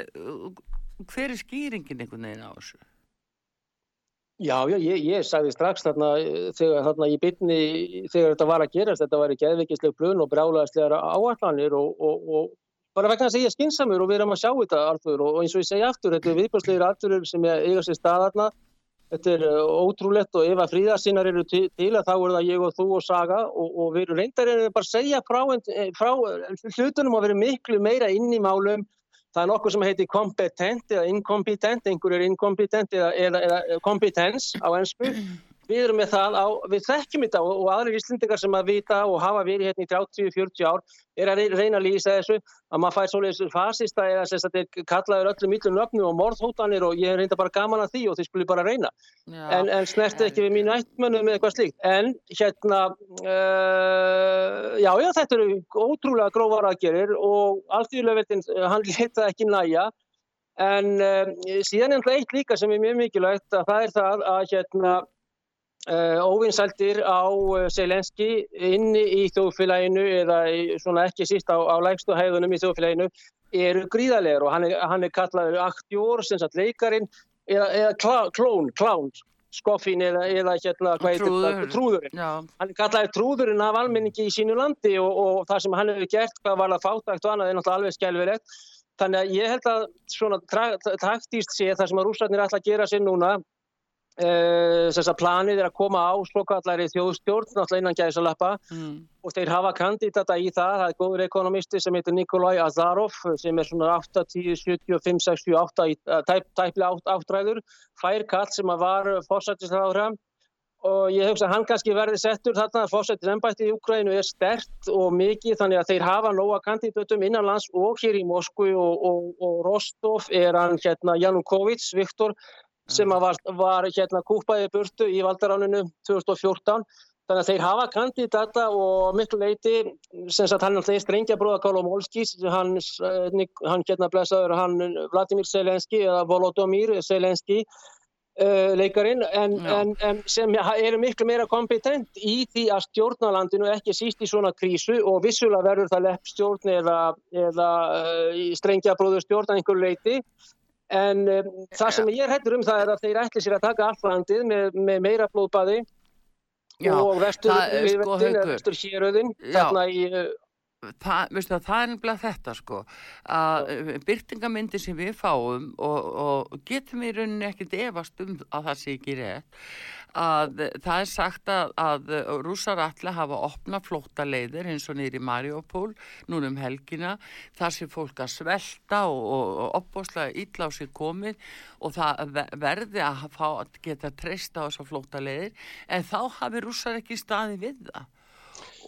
hver er skýringin einhvern veginn á þessu? Já, já, ég, ég sagði strax þarna eh, þegar þarna í byrni þegar þetta var að gerast, þetta var ekki eðvikisleg brun og brjálæðislegar áallanir og, og, og bara vegna þess að ég er skinsamur og við erum að sjá þetta Artur og, eins og ég segja aftur, þetta er viðbjörnslegir afturur sem eiga sér staðarna, þetta er uh, ótrúlegt og ef að fríðarsinnar eru til, til að þá er það ég og þú og Saga og, og við reyndar erum bara að segja frá, en- frá hlutunum að vera miklu meira inn í málum Það er nokkuð sem heitir kompetent eða inkompetent, einhver er inkompetent eða, eða, eða kompetens á ennsku. (clears throat) Við erum með það á, við þekkjum þetta og, og aðrir íslendingar sem að vita og hafa verið hérna í 30-40 ár er að rey- reyna að lýsa þessu að maður fær svoleiðis fasista eða sem sagt er kallaður öllum yllum nöfnum og morðhótanir og ég er reynda bara gaman að því og þið skulle bara reyna en, en snerti ekki við mínu ættmönnum með eitthvað slíkt. En hérna, uh, já, já, þetta eru ótrúlega grófar aðgerir og alþjóðlega hann leta ekki næja. En uh, síðan er náttúrulega eitt líka sem er mjög mikilvægt að það er það að hérna, óvinsældir á Selenski inni í þjóðfélaginu eða í, svona ekki síst á, á lægstu hæðunum í þjóðfélaginu eru gríðarlegar og hann er, hann er kallaður aktjór, sem sagt leikarin eða, eða klá, klón, klán, skoffin eða, eða hérna, Trúður. trúðurinn. já, Hann er kallaður trúðurinn af almenningi í sínu landi og, og það sem hann hefur gert, hvað var það fátækt og annað, er náttúrulega alveg skjálfilegt. Þannig að ég held að svona taktíst sé það sem að rússarnir ætla að gera sér núna, þess að planið er að koma á svokallari þjóðstjórn, náttúrulega innan gæðisalappa, mm, og þeir hafa kandidata í það, það er góður ekonomisti sem heitir Nikolai Azarov sem er svona 8, 10, 75, 68 í- eh, tæp, tæplega átt, áttræður. Fær kall sem að var fórsættisráðra og ég hugsa að hann kannski verði settur þarna að fórsættis ennbætti í Ukraínu er stert og mikið þannig að þeir hafa nóga kandidatum innanlands og hér í Moskvu og, og, og Rostov er hann hérna Janukovic, Viktor sem var, var hérna kúpaði burtu í valdaráninu 2014 Þannig að þeir hafa kandidata og miklu leiti, sem sagt hann er alltaf strengja bróða Kolomolskis, hann, eh, Nik- hann hérna blessaður, hann Vladimir Zelenski eða Volodymyr Zelenski uh, leikarinn, en, en, en sem eru miklu meira kompetent í því að stjórna landinu ekki síst í svona krísu og vissulega verður það leppstjórn eða, eða uh, strengja bróður stjórn að einhverju leiti. En um, það sem ég hættur um það er að þeir ætli sér að taka allt landið með, með meira blóðbaði já, og vestur, það sko, Haukur. vestur héröðin þarna í uh, það, veistu, það, er nefnilega þetta sko að byrtingamindi sem við fáum og, og getum í rauninni ekkert efast um að það sé ekki rétt að það er sagt að, að rússar allir hafa opna flótta leiðir eins og nýri Mariupol núna um helgina þar sem fólk að svelta og, og, og opbóðslega illa á sig komið og það ve- verði að fá að geta treysta á þessar flótta leiðir en þá hafi rússar ekki staði við það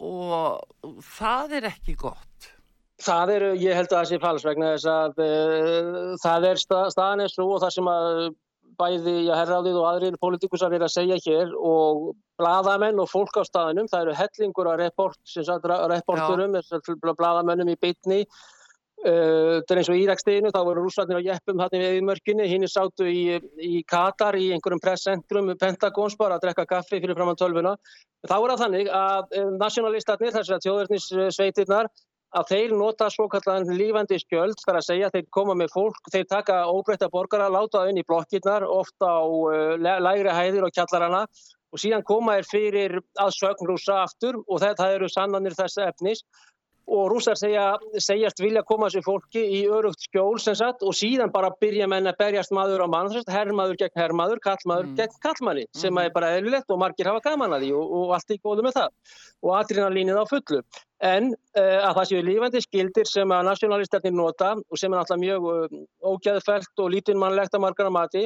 og það er ekki gott. Það eru, ég held að það sé fals vegna þess að uh, það er stað, staðan er svo og það sem að bæði já, herráðið og aðrir pólitíkusar er að segja hér og bladamenn og fólk á staðinum, það eru hellingur að report, sem sagt, ra- reporturum, bladamennum í bytni þetta er eins og Íraksteginu, þá voru rússarnir á jeppum hann við mörkinni, hinn sátu í, í Katar í einhverjum presscentrum Pentagons bara að drekka kaffi fyrir framann tölvuna. Þá er það þannig að um, nationalistarnir, þessar þjóðverðnissveitirnar, að þeir nota svo kallan lífandi skjöld, þar að segja þeir koma með fólk, þeir taka óbreytta borgara, láta það inn í blokkirnar, ofta á uh, lægri hæðir og kjallarana og síðan koma þeir fyrir að sögn rúsa aftur og þetta eru sannanir þess efnis og rússar segja, segjast vilja koma þessu fólki í örugt skjól sem sagt og síðan bara byrja menn að berjast maður á mann, herrmaður gegn herrmaður, kallmaður mm. gegn kallmanni sem mm. er bara eðlilegt og margir hafa gaman að því og, og allt er góðu með það og adrenalínið á fullu. En uh, að það séu lífandi skildir sem að nationalistarnir nota og sem er náttúrulega mjög uh, ógæðfælt og lítinmannlegt að margar að mati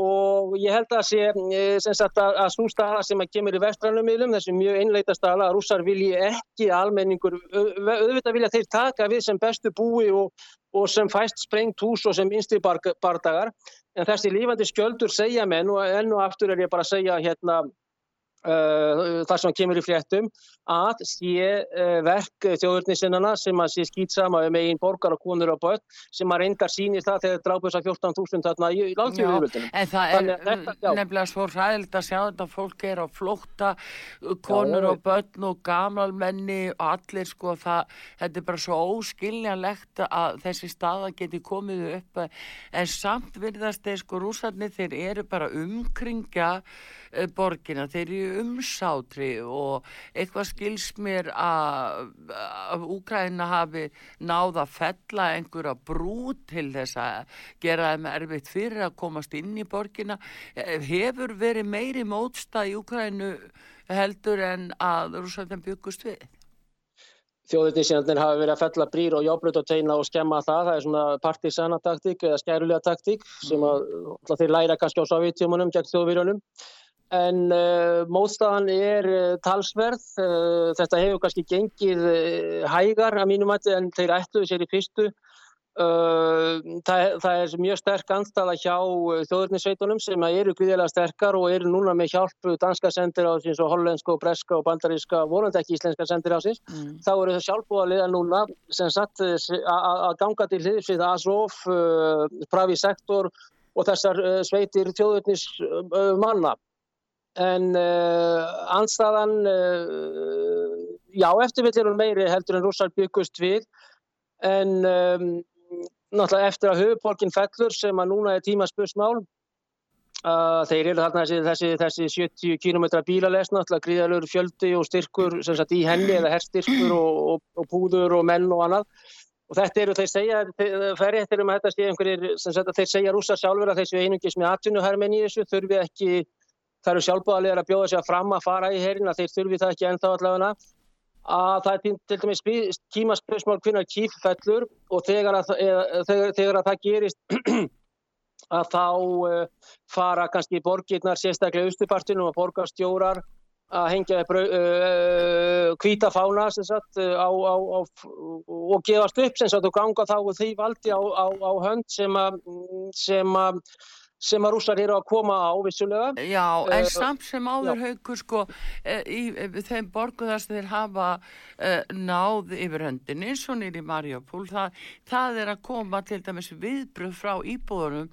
og ég held að sé eh, sagt, að, að svo staða sem að kemur í vestrænum miðlum, þessi mjög einleita staða að rússar vilji ekki almenningur auðvitað vilja þeir taka við sem bestu búi og, og sem fæst sprengt hús og sem innstri bardagar. En þessi lífandi skjöldur segja menn og enn og aftur er ég bara að segja hérna þar sem kemur í fléttum að sé uh, verk þjóðurnissinnana sem að sé skýtsama um einn borgar og konur og börn sem að reyndar sínir það þegar drápus að 14.000 þarna í landfjóðurvöldunum. En það er þetta, nefnilega svo ræðild að sjá þetta fólk er á flókta konur já, og börn og gamalmenni og allir sko það, þetta er bara svo óskiljanlegt að þessi staða geti komið upp. En samt virðast þeir sko rúsarnir þeir eru bara umkringja Eh, borgina, þeir eru umsátri og eitthvað skils mér að, Úkræna hafi náða að fella einhverja brú til þess að gera þeim erfitt fyrir að komast inn í borgina. Eh, hefur verið meiri mótstað í Úkrænu heldur en að Rúslandin byggust við? Þjóðutísjarnir hafi verið að fella brýr og jábrut og teina og skemma það. Það er svona partisanartaktík eða skærulega taktík sem að, að þeir læra kannski á sovjettímanum gegn þjóðvíranum en uh, mótstafan er uh, talsverð. Uh, þetta hefur kannski gengið hægar að mínum að en þeir ætluðu sér í fyrstu. Það, það er mjög sterk anstæða hjá þjóðurnisveitunum sem eru gríðilega sterkar og eru núna með hjálp danska sendir á síns og hollenska og breska og bandaríska, volandi ekki íslenska sendir á síns. Mm. Þá eru það sjálfbúða liða núna sem satt að ganga til hliðsvið Azov, Pravi Sektor og þessar sveitir þjóðurnis manna en uh, anstæðan uh, já, eftirvill er hún meiri heldur en rússar byggust við. En um, náttúrulega eftir að höfuborgin fellur sem að núna er tímaspursmál uh, þeir eru þarna þessi, þessi, þessi 70 km bílaless náttúrulega gríðalur fjöldi og styrkur sem sagt í henni eða herrstyrkur og, og, og púður og menn og annað. Og þetta eru þeir segja, eftir um þetta einhverjir, sagt þeir segja rússar sjálfur að þessu einungis með atvinnuhermenn í þessu þurfi ekki það eru sjálfbúðarlegar að bjóða sér fram að fara í herin að þeir þurfi það ekki ennþá allavega. Að það er til dæmis kímaspörsmál hvernig kíf fellur og þegar að, þegar, þegar að það gerist (clears throat) að þá uh, fara kannski borgirnar sérstaklega austupartinu og borgarstjórar að hengja hvita fána sagt, á, á, á, og gefast upp og ganga þá því valdi á hönd sem að sem að rússar eru að koma á vissulega. Já, en uh, samt sem áður haugur sko uh, í uh, þeim borgu þar sem þeir hafa náð yfir höndin eins og nýri Marjapól, það, það er að koma til dæmis viðbröð frá íbúðunum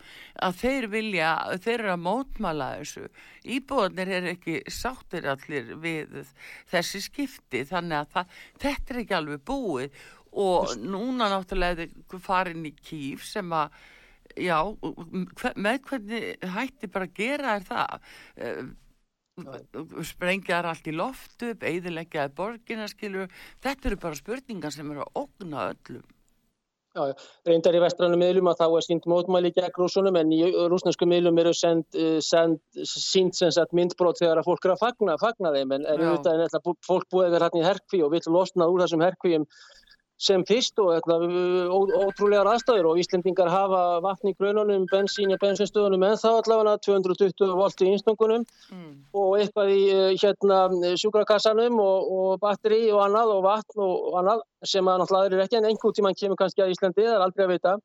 að þeir vilja, þeir eru að mótmala þessu. Íbúðunir er ekki sáttir allir við þessi skipti þannig að það, þetta er ekki alveg búið og núna náttúrulega er farin í kýf sem að já, með hvernig hætti bara að gera er það? Eh, sprengjar allt í loftu eðilegjaði borgina skilur þetta eru bara spurningar sem eru að ógna öllum. Já, reyndar í vestrannum miðlum að þá er sínt mótmæli gegn rúsunum en í rúsnesku miðlum eru send, eh, send, sínt sem sagt myndbrót þegar að fólk eru að fagna, fagna þeim en, en auðvitað er fólk búið verið hérna í herkví og vill losna úr þessum herkvíum sem fyrst og ætla, ótrúlegar aðstæður og Íslendingar hafa vatn í grönunum, bensín í bensinstöðunum en þá allavega 220 volt í einstungunum mm. og eitthvað í eh, hérna, sjúkrakassanum og, og batteri og annað og vatn og annað sem að náttúrulega er ekki en einhvern tíman kemur kannski að Íslandi, það er aldrei að vita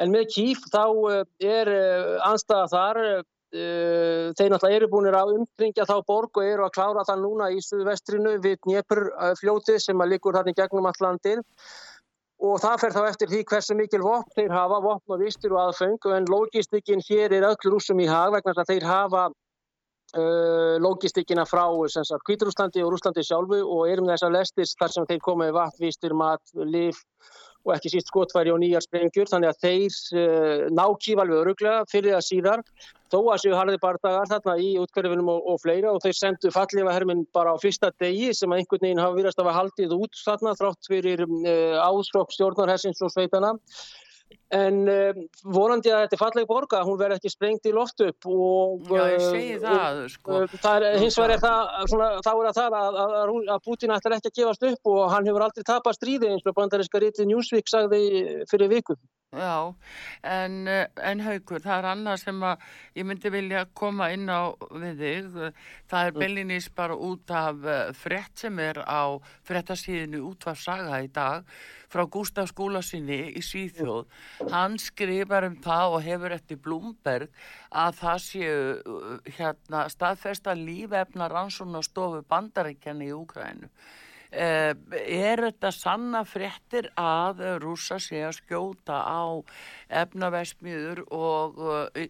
en með kýf þá eh, er eh, anstæða þar Eh, þeir náttúrulega eru búinir að umkringja þá borg og eru að klára það núna í Suðvestrinu við Dnjepr fljóti sem að líkur þarna í gegnum allandin og það fer þá eftir því hversu mikil vopn þeir hafa, vopn og vistir og aðfeng en logistikinn hér er öll rúsum í hag vegna að þeir hafa uh, logistikina frá Kvíturúslandi og Rúslandi sjálfu og erum þessar lestis þar sem þeir koma með vatn, vístur, mat, lif og ekki síst skotfæri og nýjar sprengjur þannig að þeir uh, ná kífalveg öruglega fyrir það síðar. Þó að séu harði bardagar þarna í útkverfinum og, og fleira og þeir sendu fallega herminn bara á fyrsta degi sem að einhvern veginn hafa virast að hafa haldið út þarna þrátt fyrir uh, ásrók stjórnarhessins og sveitana en uh, vonandi að þetta er falleg borga, hún verði ekki sprengt í loft upp og Já, ég uh, segi það, sko. og, það er, hins vegar er það svona, þá er það að, að, að, að Putin ætlar ekki að gefast upp og hann hefur aldrei tapast stríði eins og bandaríska rítið Newsweek sagði fyrir viku. Já, en, eh, en haukur, það er annað sem að ég myndi vilja koma inn á við þig. Það er bellinis bara út af eh, frétt sem er á fréttasíðinu útvarsaga í dag frá Gustaf Skúlasinni í Svíþjóð. Hann skrifar um það og hefur eftir Blúmberg að það séu uh, hérna, staðfesta lífefna rannsónastofu bandaríkjana í Úkrænu. Uh, er þetta sanna fréttir að rúsa sé að skjóta á efnaversmiður og uh,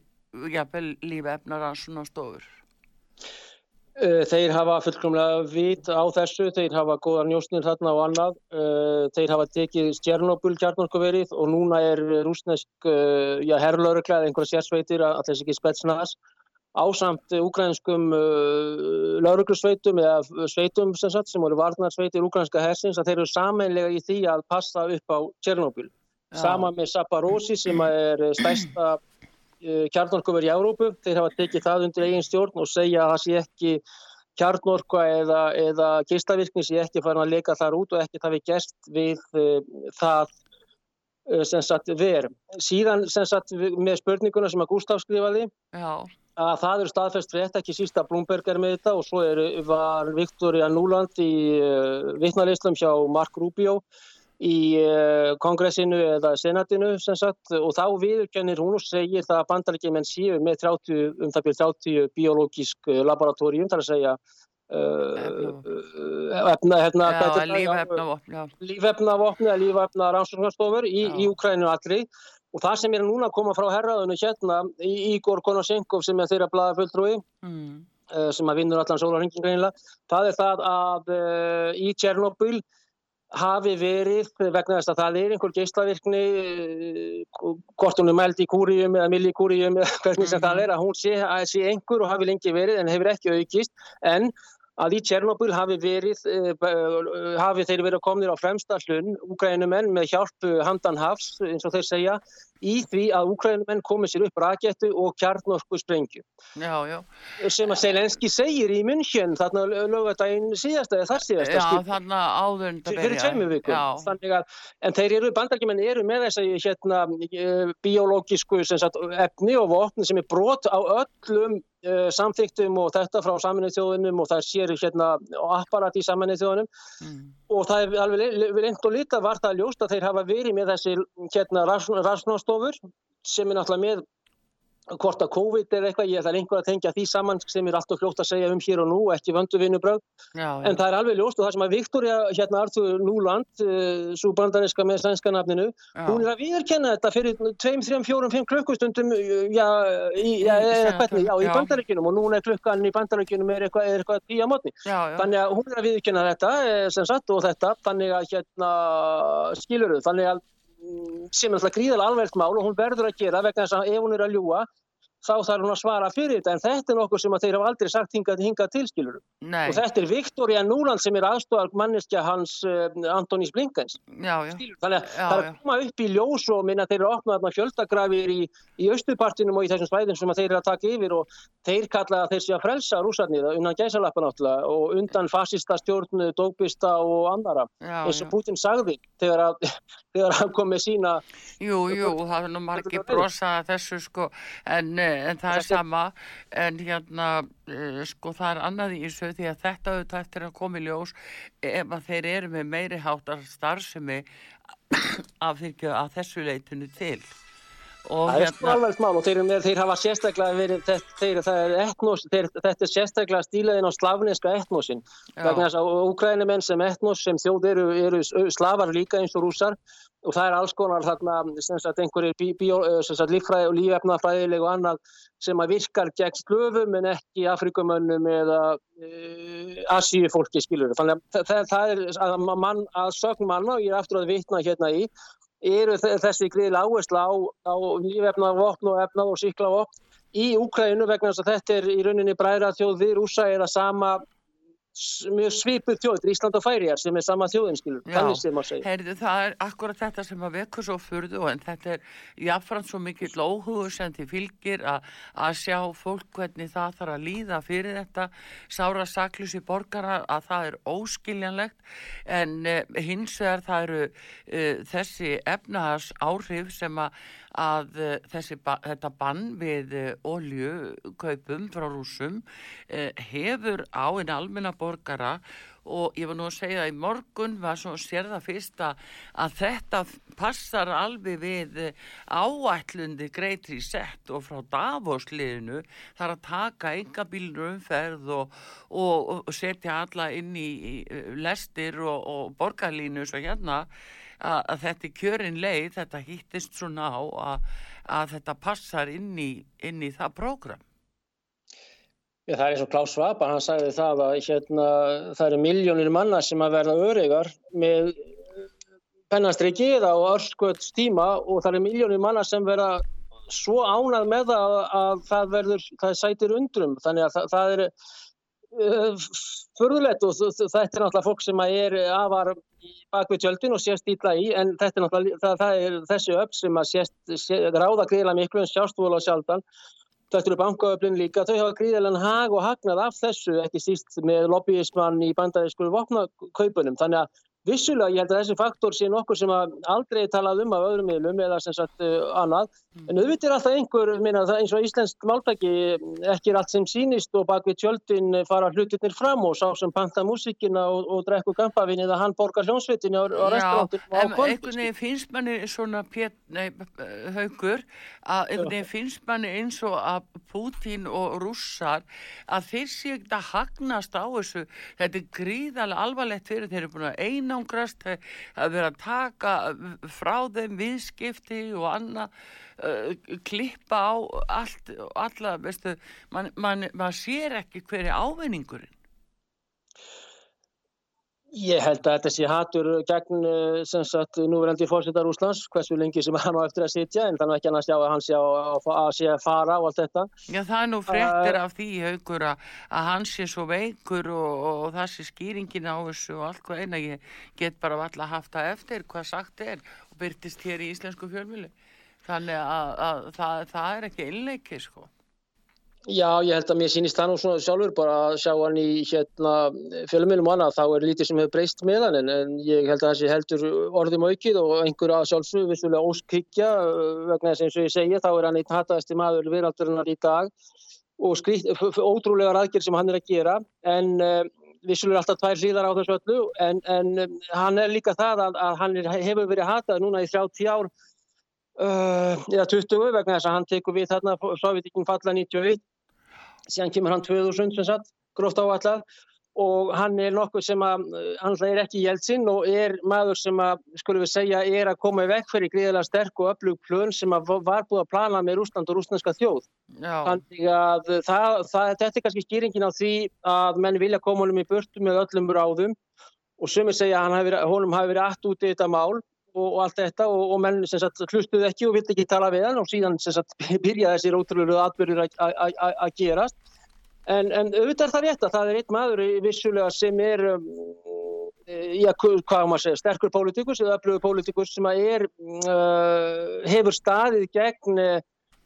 jafnvel lífefnaransónastofur? Uh, Þeir hafa fullkomlega vit á þessu, þeir hafa góðar njósnir þarna og annað, þeir hafa tekið Stjernobul kjarnorkuverið og núna er rúsnesk já, herrlaurugla eða einhverja sérsveitir þess ekki spetsnaðas ásamt ukrainskum uh, lauruglusveitum eða sveitum sem, sagt, sem voru varnarsveitir ukrainska hersins að þeir eru sameinlega í því að passa upp á Tjernobyl. Sama með Saparosi sem er stærsta uh, kjarnorkuver í Európu. Þeir hafa tekið það undir eigin stjórn og segja að það sé ekki kjarnorka eða, eða geislavirkni sé ekki farin að leka þar út og ekki það við gerst við uh, það sem sagt ver. Síðan sem sagt með spurninguna sem að Gustaf skrifaði Já, að það eru staðfest frétt, ekki sísta Blumberg er með þetta og svo er, var Victoria Nuland í uh, vittnarlislum hjá Mark Rubio í uh, kongressinu eða senatinu sem sagt og þá viðurkennir hún og segir það að bandarækjumenn séu með 30, um það byrð 30 biológisk uh, laboratórium þar að segja efna, já, hvað heitir það? Já, lífefnavopn, já. lífefnavopni eða lífefna rannsóknarstofur í, Ukraínu allri og það sem er núna að koma frá herraðinu hérna í Igor Konosenkov sem er þeirra blaða fulltrúi Mm. uh, sem að vinnur allan sólarhengin greinilega það er það að uh, í Tjernobyl hafi verið vegna þess að það er einhver geislavirkni uh, hvort hún er mæld í kúrium eða millikúrium eða hvernig sem Mhm. það er að hún sé, að sé einhver og hafi lengi verið en hefur ekki aukist en að í Tjernobyl hafi uh, uh, hafi þeir verið komnir á fremsta hlun Úgrænumenn með hjálp uh, handan hafs eins og þeir segja í því að Úgrænumenn komið sér upp rakettu og kjarnorku sprengju Já, já. sem að Selenski segir í München þarna lögadaginn síðasta eða þar síðasta Já, skip- þannig að áður en þetta fyrir tveimur vikum. Þannig að, en þeir eru, bandarkimenn eru með þess að hérna, biológísku sem sagt, efni og vopni sem er brot á öllum uh, samþyktum og þetta frá saminnið þjóðunum og það sér hérna apparat í saminnið þjóðunum. Mm. og það er alveg reynd og lítið var það ljóst að þeir hafa verið með þessi hérna rannsóknarstofur sem er náttúrulega með hvort að COVID er eitthvað, ég ætla einhver að tengja því saman sem er alltaf fljótt að segja um hér og nú, ekki vöndu vinnubröð, já, já. en það er alveg ljóst og það sem að Viktoria, hérna Artur Núland, uh, svo bandariska með sænska nafninu, já. hún er að viðurkenna þetta fyrir 2, 3, 4, 5 klukkustundum, uh, já, í, já, hvernig, já, í já. bandaríkjunum og núna er klukkan í bandaríkjunum er eitthvað, er eitthvað tíu á mótni. Þannig að hún er að viðkynna þetta eh, sem sagt og þetta, þannig að hérna skilur þau, þannig að sem er alltaf gríðalega alveg mál og hún verður að gera vegna þess að ef hún er að ljúa þá þarf hún að svara fyrir þetta en þetta er nokkuð sem að þeir hafa aldrei sagt hingað, hingað til skilur Nei, og þetta er Viktoria Núland sem er aðstofar manneskja hans uh, Antonís Blinkens. Já, já. þannig að það er að koma upp í ljós og minna þeir eru að opna þarna fjöldagrafir í, í austurpartinum og í þessum svæðin sem þeir eru að taka yfir og þeir kalla þeir sé að frelsa rúsarnir undan gæsalappa náttúrulega og undan fasista stjórn, dógbista og andara já, eins og Putin sagði þegar, að, (laughs) þegar hann kom með sína Jú, jú, það er nú brosað að þessu sko, en, eh, en það er sama, en hérna, eh, sko, það er annað í þessu því að þetta auðvitað eftir að koma í ljós ef að þeir eru með meiri háttar starfsemi (coughs) af, fyrirgefðu, að þessu leitinu til Það er sko alveg smál og þeir, þeir hafa sérstaklega verið, þeir, er etnos, þeir, þetta er sérstaklega stílaðin á slavneska etnosin. Já. Vegna þess að úkrænumenn sem etnos, sem þjóð eru, eru slavar líka eins og rússar og það er alls konar þarna, sem sagt, einhverjir líffræði og lífefnafræðileg og annað sem að virkar gegn slöfum en ekki afrikumönnum eða uh, asíu fólki skilur. Þannig að það, það er að, mann, að sögn manna og ég er aftur að vitna hérna í eru þe- þessi gríðilega áhersla á, á lífefnavopn og efnað og síklavopn í Úkrænu vegna þess að þetta er í rauninni bræðra þjóð við rúsa eða sama mjög svipuð þjóð, Ísland og Færiðar sem er sama þjóðin. Heyrðu, það er akkurat þetta sem að vekur svo furðu en þetta er jáfnframt svo mikill óhugur sem því fylgir að, að sjá fólk hvernig það þarf að líða fyrir þetta. Sára saklusi borgara að það er óskiljanlegt. En uh, hins vegar það eru uh, þessi efnahars áhrif sem að, að uh, þessi, ba þetta bann við uh, oljukaupum frá rúsum uh, hefur á einn almenna borgara og ég var nú að segja að í morgun var svo sér það fyrst að, þetta passar alveg við eh, áætlundi greitri sett og frá Davosliðinu þar að taka enga bílur umferð og, og, og setja alla inn í, eh, lestir og, og borgarlínu svo hérna að, að þetta er kjörin leið, þetta hýttist svona á að, að þetta passar inn í, inn í það prógram. Já, það er eins og Klaus Schwab, hann sagði það að hérna, það eru miljónir manna sem að verða örygar með pennastriki eða á örskvölds tíma og það eru miljónir manna sem verða svo ánað með það að, að það verður, það sætir undrum, þannig að það, það er uh, förðulegt og þetta er náttúrulega fólk sem er afar bakvið tjöldin og sést ítla í en þetta er náttúrulega, það, er þessi upp sem að sést, sé, ráða greiðlega miklu en sjást vola sjaldan Þetta eru bankaöflin líka, þau hafa gríðilegan hag og hagnað af þessu, ekki síst með lobbyismann í bandarísku vopnakaupunum. Þannig að vissulega ég held að þessi faktor sé nokkur sem aldrei talað um af öðrum miðlum eða sem sagt uh, annað. En auðvitað er alltaf einhver, minna, það eins og íslenskt máltæki, ekki er allt sem sýnist og bak við tjöldin fara hlutirnir fram og sá sem panta músikina og, og drekku kampavinni eða hann borgar hljónsveitinni á, á restaurantum og á en einhvern veginn finnst manni svona pét, nei, haugur að einhvern veginn finnst manni eins og að Pútín og rússar að þeir sé ekki að hagnast á þessu. Þetta er gríðarlega alvarlegt fyrir þeir eru búin að einangrast að vera að taka frá þeim viðskipti og annað uh, klippa á allt, alla, veistu mann man, man sér ekki hverju ávinningurinn Ég held að þetta sé hatur gegn eh, sem sagt núverandi fórsetar Úslands, hversu lengi sem hann á eftir að sitja, en þannig ekki hann að sjá að hann sé að, að, sé að fara og allt þetta. Já, það er nú fréttir af því, haugur, að, að hann sé svo veikur og, og, og það sé skýringin á þessu og allt hvað eina. Ég get bara valla haft það eftir hvað sagt er og byrtist hér í íslensku fjölmjölu. Þannig að, að það, það er ekki innleiki, sko. Já, ég held að mér sýnist það nú svona sjálfur bara að sjá hann í hérna fjölumilum og annað, þá er lítið sem hefur breyst með hann, en, ég held að það sé heldur orðum aukið og einhver að sjálfsög vissulega óskikja vegna þess og ég segja, þá er hann eitt hataðasti maður veraldurinnar í dag og skrýtt, ótrúlegar aðgerð sem hann er að gera, en vissulega alltaf tvær hlýðar á þessu öllu, en, en hann er líka það að, að hann er, hefur verið hatað núna í 30 ár uh, eða 20 vegna þess að hann tekur við þarna Sovjetíkin falla 91 síðan kemur hann 2000 sem sagt, gróft áallar og hann er nokkuð sem að uh, hann er ekki Jeltsin og er maður sem að, skulum við segja, er að koma í vekk fyrir gríðilega sterk og öflug plön sem að var búið að plana með Rúsland og rúslandska þjóð. Já, Þannig að það, það, þetta er kannski skýringin á því að menn vilja koma honum í burtu með öllum ráðum. Og sumir segja að hafi honum hafi verið allt út í þetta mál og, og allt þetta og, og menn hlustuðu ekki og vildi ekki tala við hann og síðan sagt (laughs) byrjaði þessir ótrúlega atbyrður að- gerast. En, en auðvitað er það rétt að það er einn maður vissulega sem er um, já, hvað maður að segja, sterkur pólitíkus eða öflugur pólitíkus sem er uh, hefur staðið gegn uh,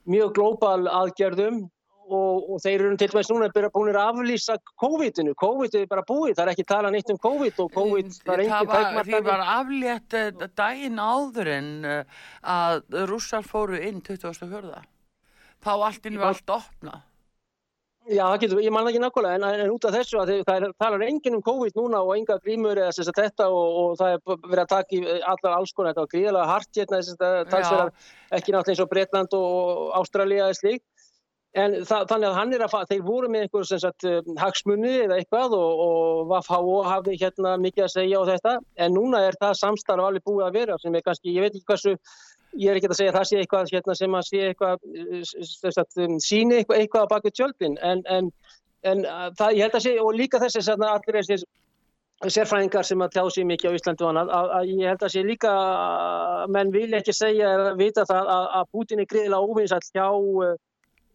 mjög glóbal aðgerðum og, og þeir eru til dæmis núna bara búin að aflýsa COVID-inu. COVID er bara búið, það er ekki talað nýtt um COVID og COVID, það er það engin var, því var aflétt eh, daginn áður en eh, að rússar fóru inn 24. Þá allt inn var allt opnað. Já, það getur, ég man það ekki nákvæmlega, en, en út af þessu að það er, talar enginn um COVID núna og enga grímur eða þess að þetta og, og það er verið að taka í allar alls konar, þetta var gríðalega hart hérna, þess að talsverðar, ekki náttúrulega eins og Bretland og Ástralía eða slík, en það, þannig að hann er að, fa- þeir voru með einhver sagt um, hagsmunni eða eitthvað og, og VFHO hafði hérna mikið að segja á þetta, en núna er það samstarf alveg búið að vera sem er kannski, ég veit ekki hversu, ég er ekki að segja að það sé eitthvað hérna, sem að sé eitthvað eh, s- s- sagt, um, síni eitthvað, eitthvað á baku tjöldin. En, en, en uh, það, ég held að sé og líka þessi hérna, allir þessir sérfræðingar sem að tjá sig mikið á Íslandi og annað, að, að ég held að sé líka að menn vil ekki segja eða vita það að, að Putin er greiðilega óvinsall hjá uh,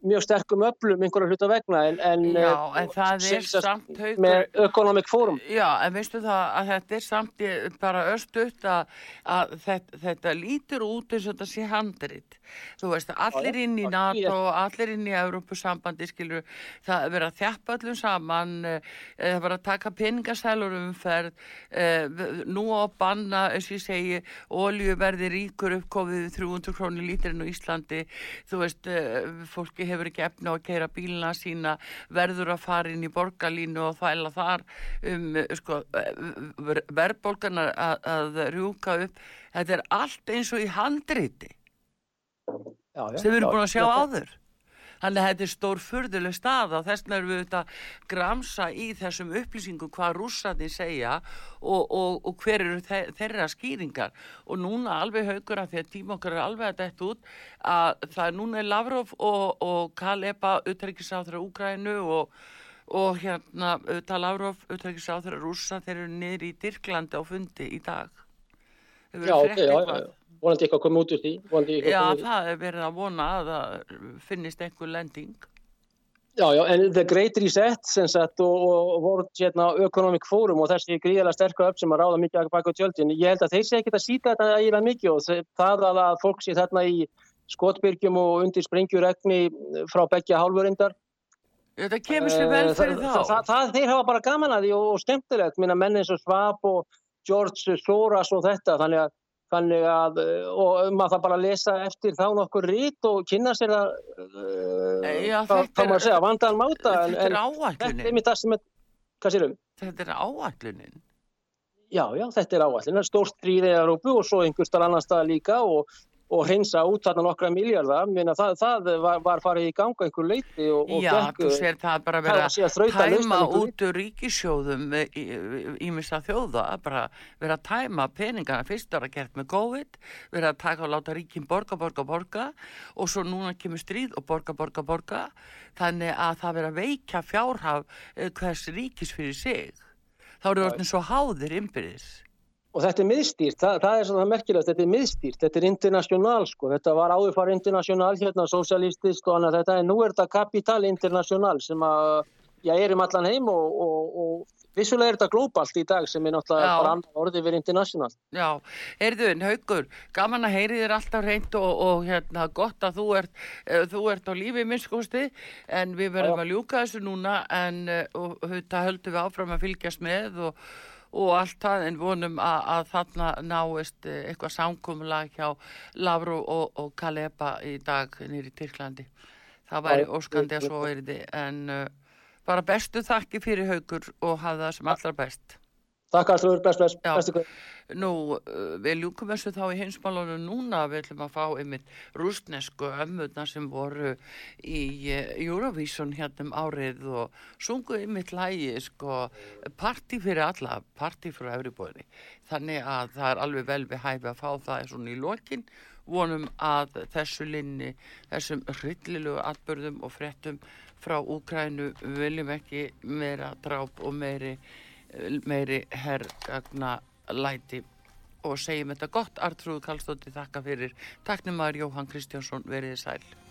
mjög sterkum öflum einhverja hluta vegna en, en, Já, eh, en það er samt haukur. með Economic Forum Já, en veistu það að þetta er samt ég, bara östutt að, að þetta, þetta lítur út eins og þetta sé handrit. Þú veist, allir inn í NATO, allir inn í Európusambandi, skilur, það er verið að þjappa öllum saman, eh, það er verið að taka peningasælur umferð, eh, nú á banna, eins og ég segi, oljuverði ríkur uppkofið við 300 krónir lítirinn á Íslandi, þú veist, fólki hefur ekki efna á að keira bílina sína, verður að fara inn í borgarlínu og þvæla þar um, sko, verðbólgan að, að rjúka upp, þetta er allt eins og í handriti já, já, sem við erum búin að sjá já, áður. Þannig að þetta er stór furðuleg stað og þess vegna erum við auðvitað að gramsa í þessum upplýsingum hvað rússarnir segja og, og, og hver eru þe þeirra skýringar. Og núna alveg haugur að því að tíma okkar er alveg að detta út að það er núna Lavrov og, og Kaleba utryggisáþra Úgrænu og, og hérna auðvitað Lavrov utryggisáþra rússa þeir eru niður í Dirklandi á fundi í dag. Já, ok, já, já, já. Vonandi eitthvað komið út úr því Já, það er verið að vona að það finnist einhver lending. Já, já, en The Great Reset sem sagt og, og voru hérna Economic Forum og þessi gríðalega sterku upp sem að ráða mikið baka tjöldin, ég held að þeir sé ekkert að síta þetta eiginlega mikið og það að, að fólk sé þarna í skotbyrgjum og undir sprengjuregni frá beggja hálfurindar Þetta kemur sér vel Eh, fyrir það, þá. það, það, þeir hafa bara gaman að því og, og skemmtilegt, minna menn eins og Schwab og George Soros og þetta þannig að, þannig að eh, og maður það bara að lesa eftir þá nokkur rít og kynna sér það uh, Já, hvað þetta hvað er- maður að segja, vandaðan máta Þetta er en þetta er einmitt það sem er, hvað sérum? Þetta er áætlunin. Já, já, þetta er áallin, stórt stríð í Európu og svo einhverstað annar stað líka og, og hreinsa út þarna nokkra miljardar, minna það, það var, var farið í ganga einhver leiti og, og Já, gekk, þú sér það bara var síðan þrauta tæma út úr ríkisjóðum ímissa þjóða, bara vera að tæma peningana. Fyrst var að gert með COVID, vera að taka og láta ríkin borga, borga, borga og svo núna kemur stríð og borga, borga, borga. Þannig að það vera að veikja fjárhaf eh, hvers ríkis fyrir sig. Þá eru orðin svo háðir innbyrðis. Og þetta er miðstýrt, það, það er svona merkilegt, þetta er miðstýrt, þetta er international sko, þetta var áður fara international hérna, socialistist og annað þetta, en nú er þetta kapital international sem að, já, er um allan heim og, og, og vissulega er þetta globalt í dag sem er náttúrulega bara annar orðið við international. Já, heyrðun, Haugur, gaman að heyri þér alltaf reynd og, og hérna, gott að þú ert, uh, þú ert á lífi minnskosti en við verðum Já. að ljúka þessu núna en uh, og, þetta höldum við áfram að fylgjast með og, og allt það en vonum að, að þarna náist uh, eitthvað samkomulag hjá Lavru og, og Kaleba í dag nýri Tyrklandi. Það væri óskandi að svo verði en uh, bara bestu þakki fyrir Haugur og hafa það sem allra best. Takk alltaf, best, best, Já. bestu hvað. Nú, uh, við ljúkum þessu þá í heimsmálunum núna, við ætlum að fá einmitt rústnesku ömmurna sem voru í uh, Eurovision hérna um árið og sungu einmitt lægi, sko, party fyrir alla, party fyrir everybody. Þannig að það er alveg vel við hæfi að fá það svona í lokin, vonum að þessu linni, þessum hryllilegu atbörðum og fréttum frá Úkrænu viljum ekki meira dráp og meiri meiri herrgagna læti og segjum þetta gott. Artrúð Kallstóttir þakka fyrir. Taknum maður Jóhann Kristjánsson veriði sæl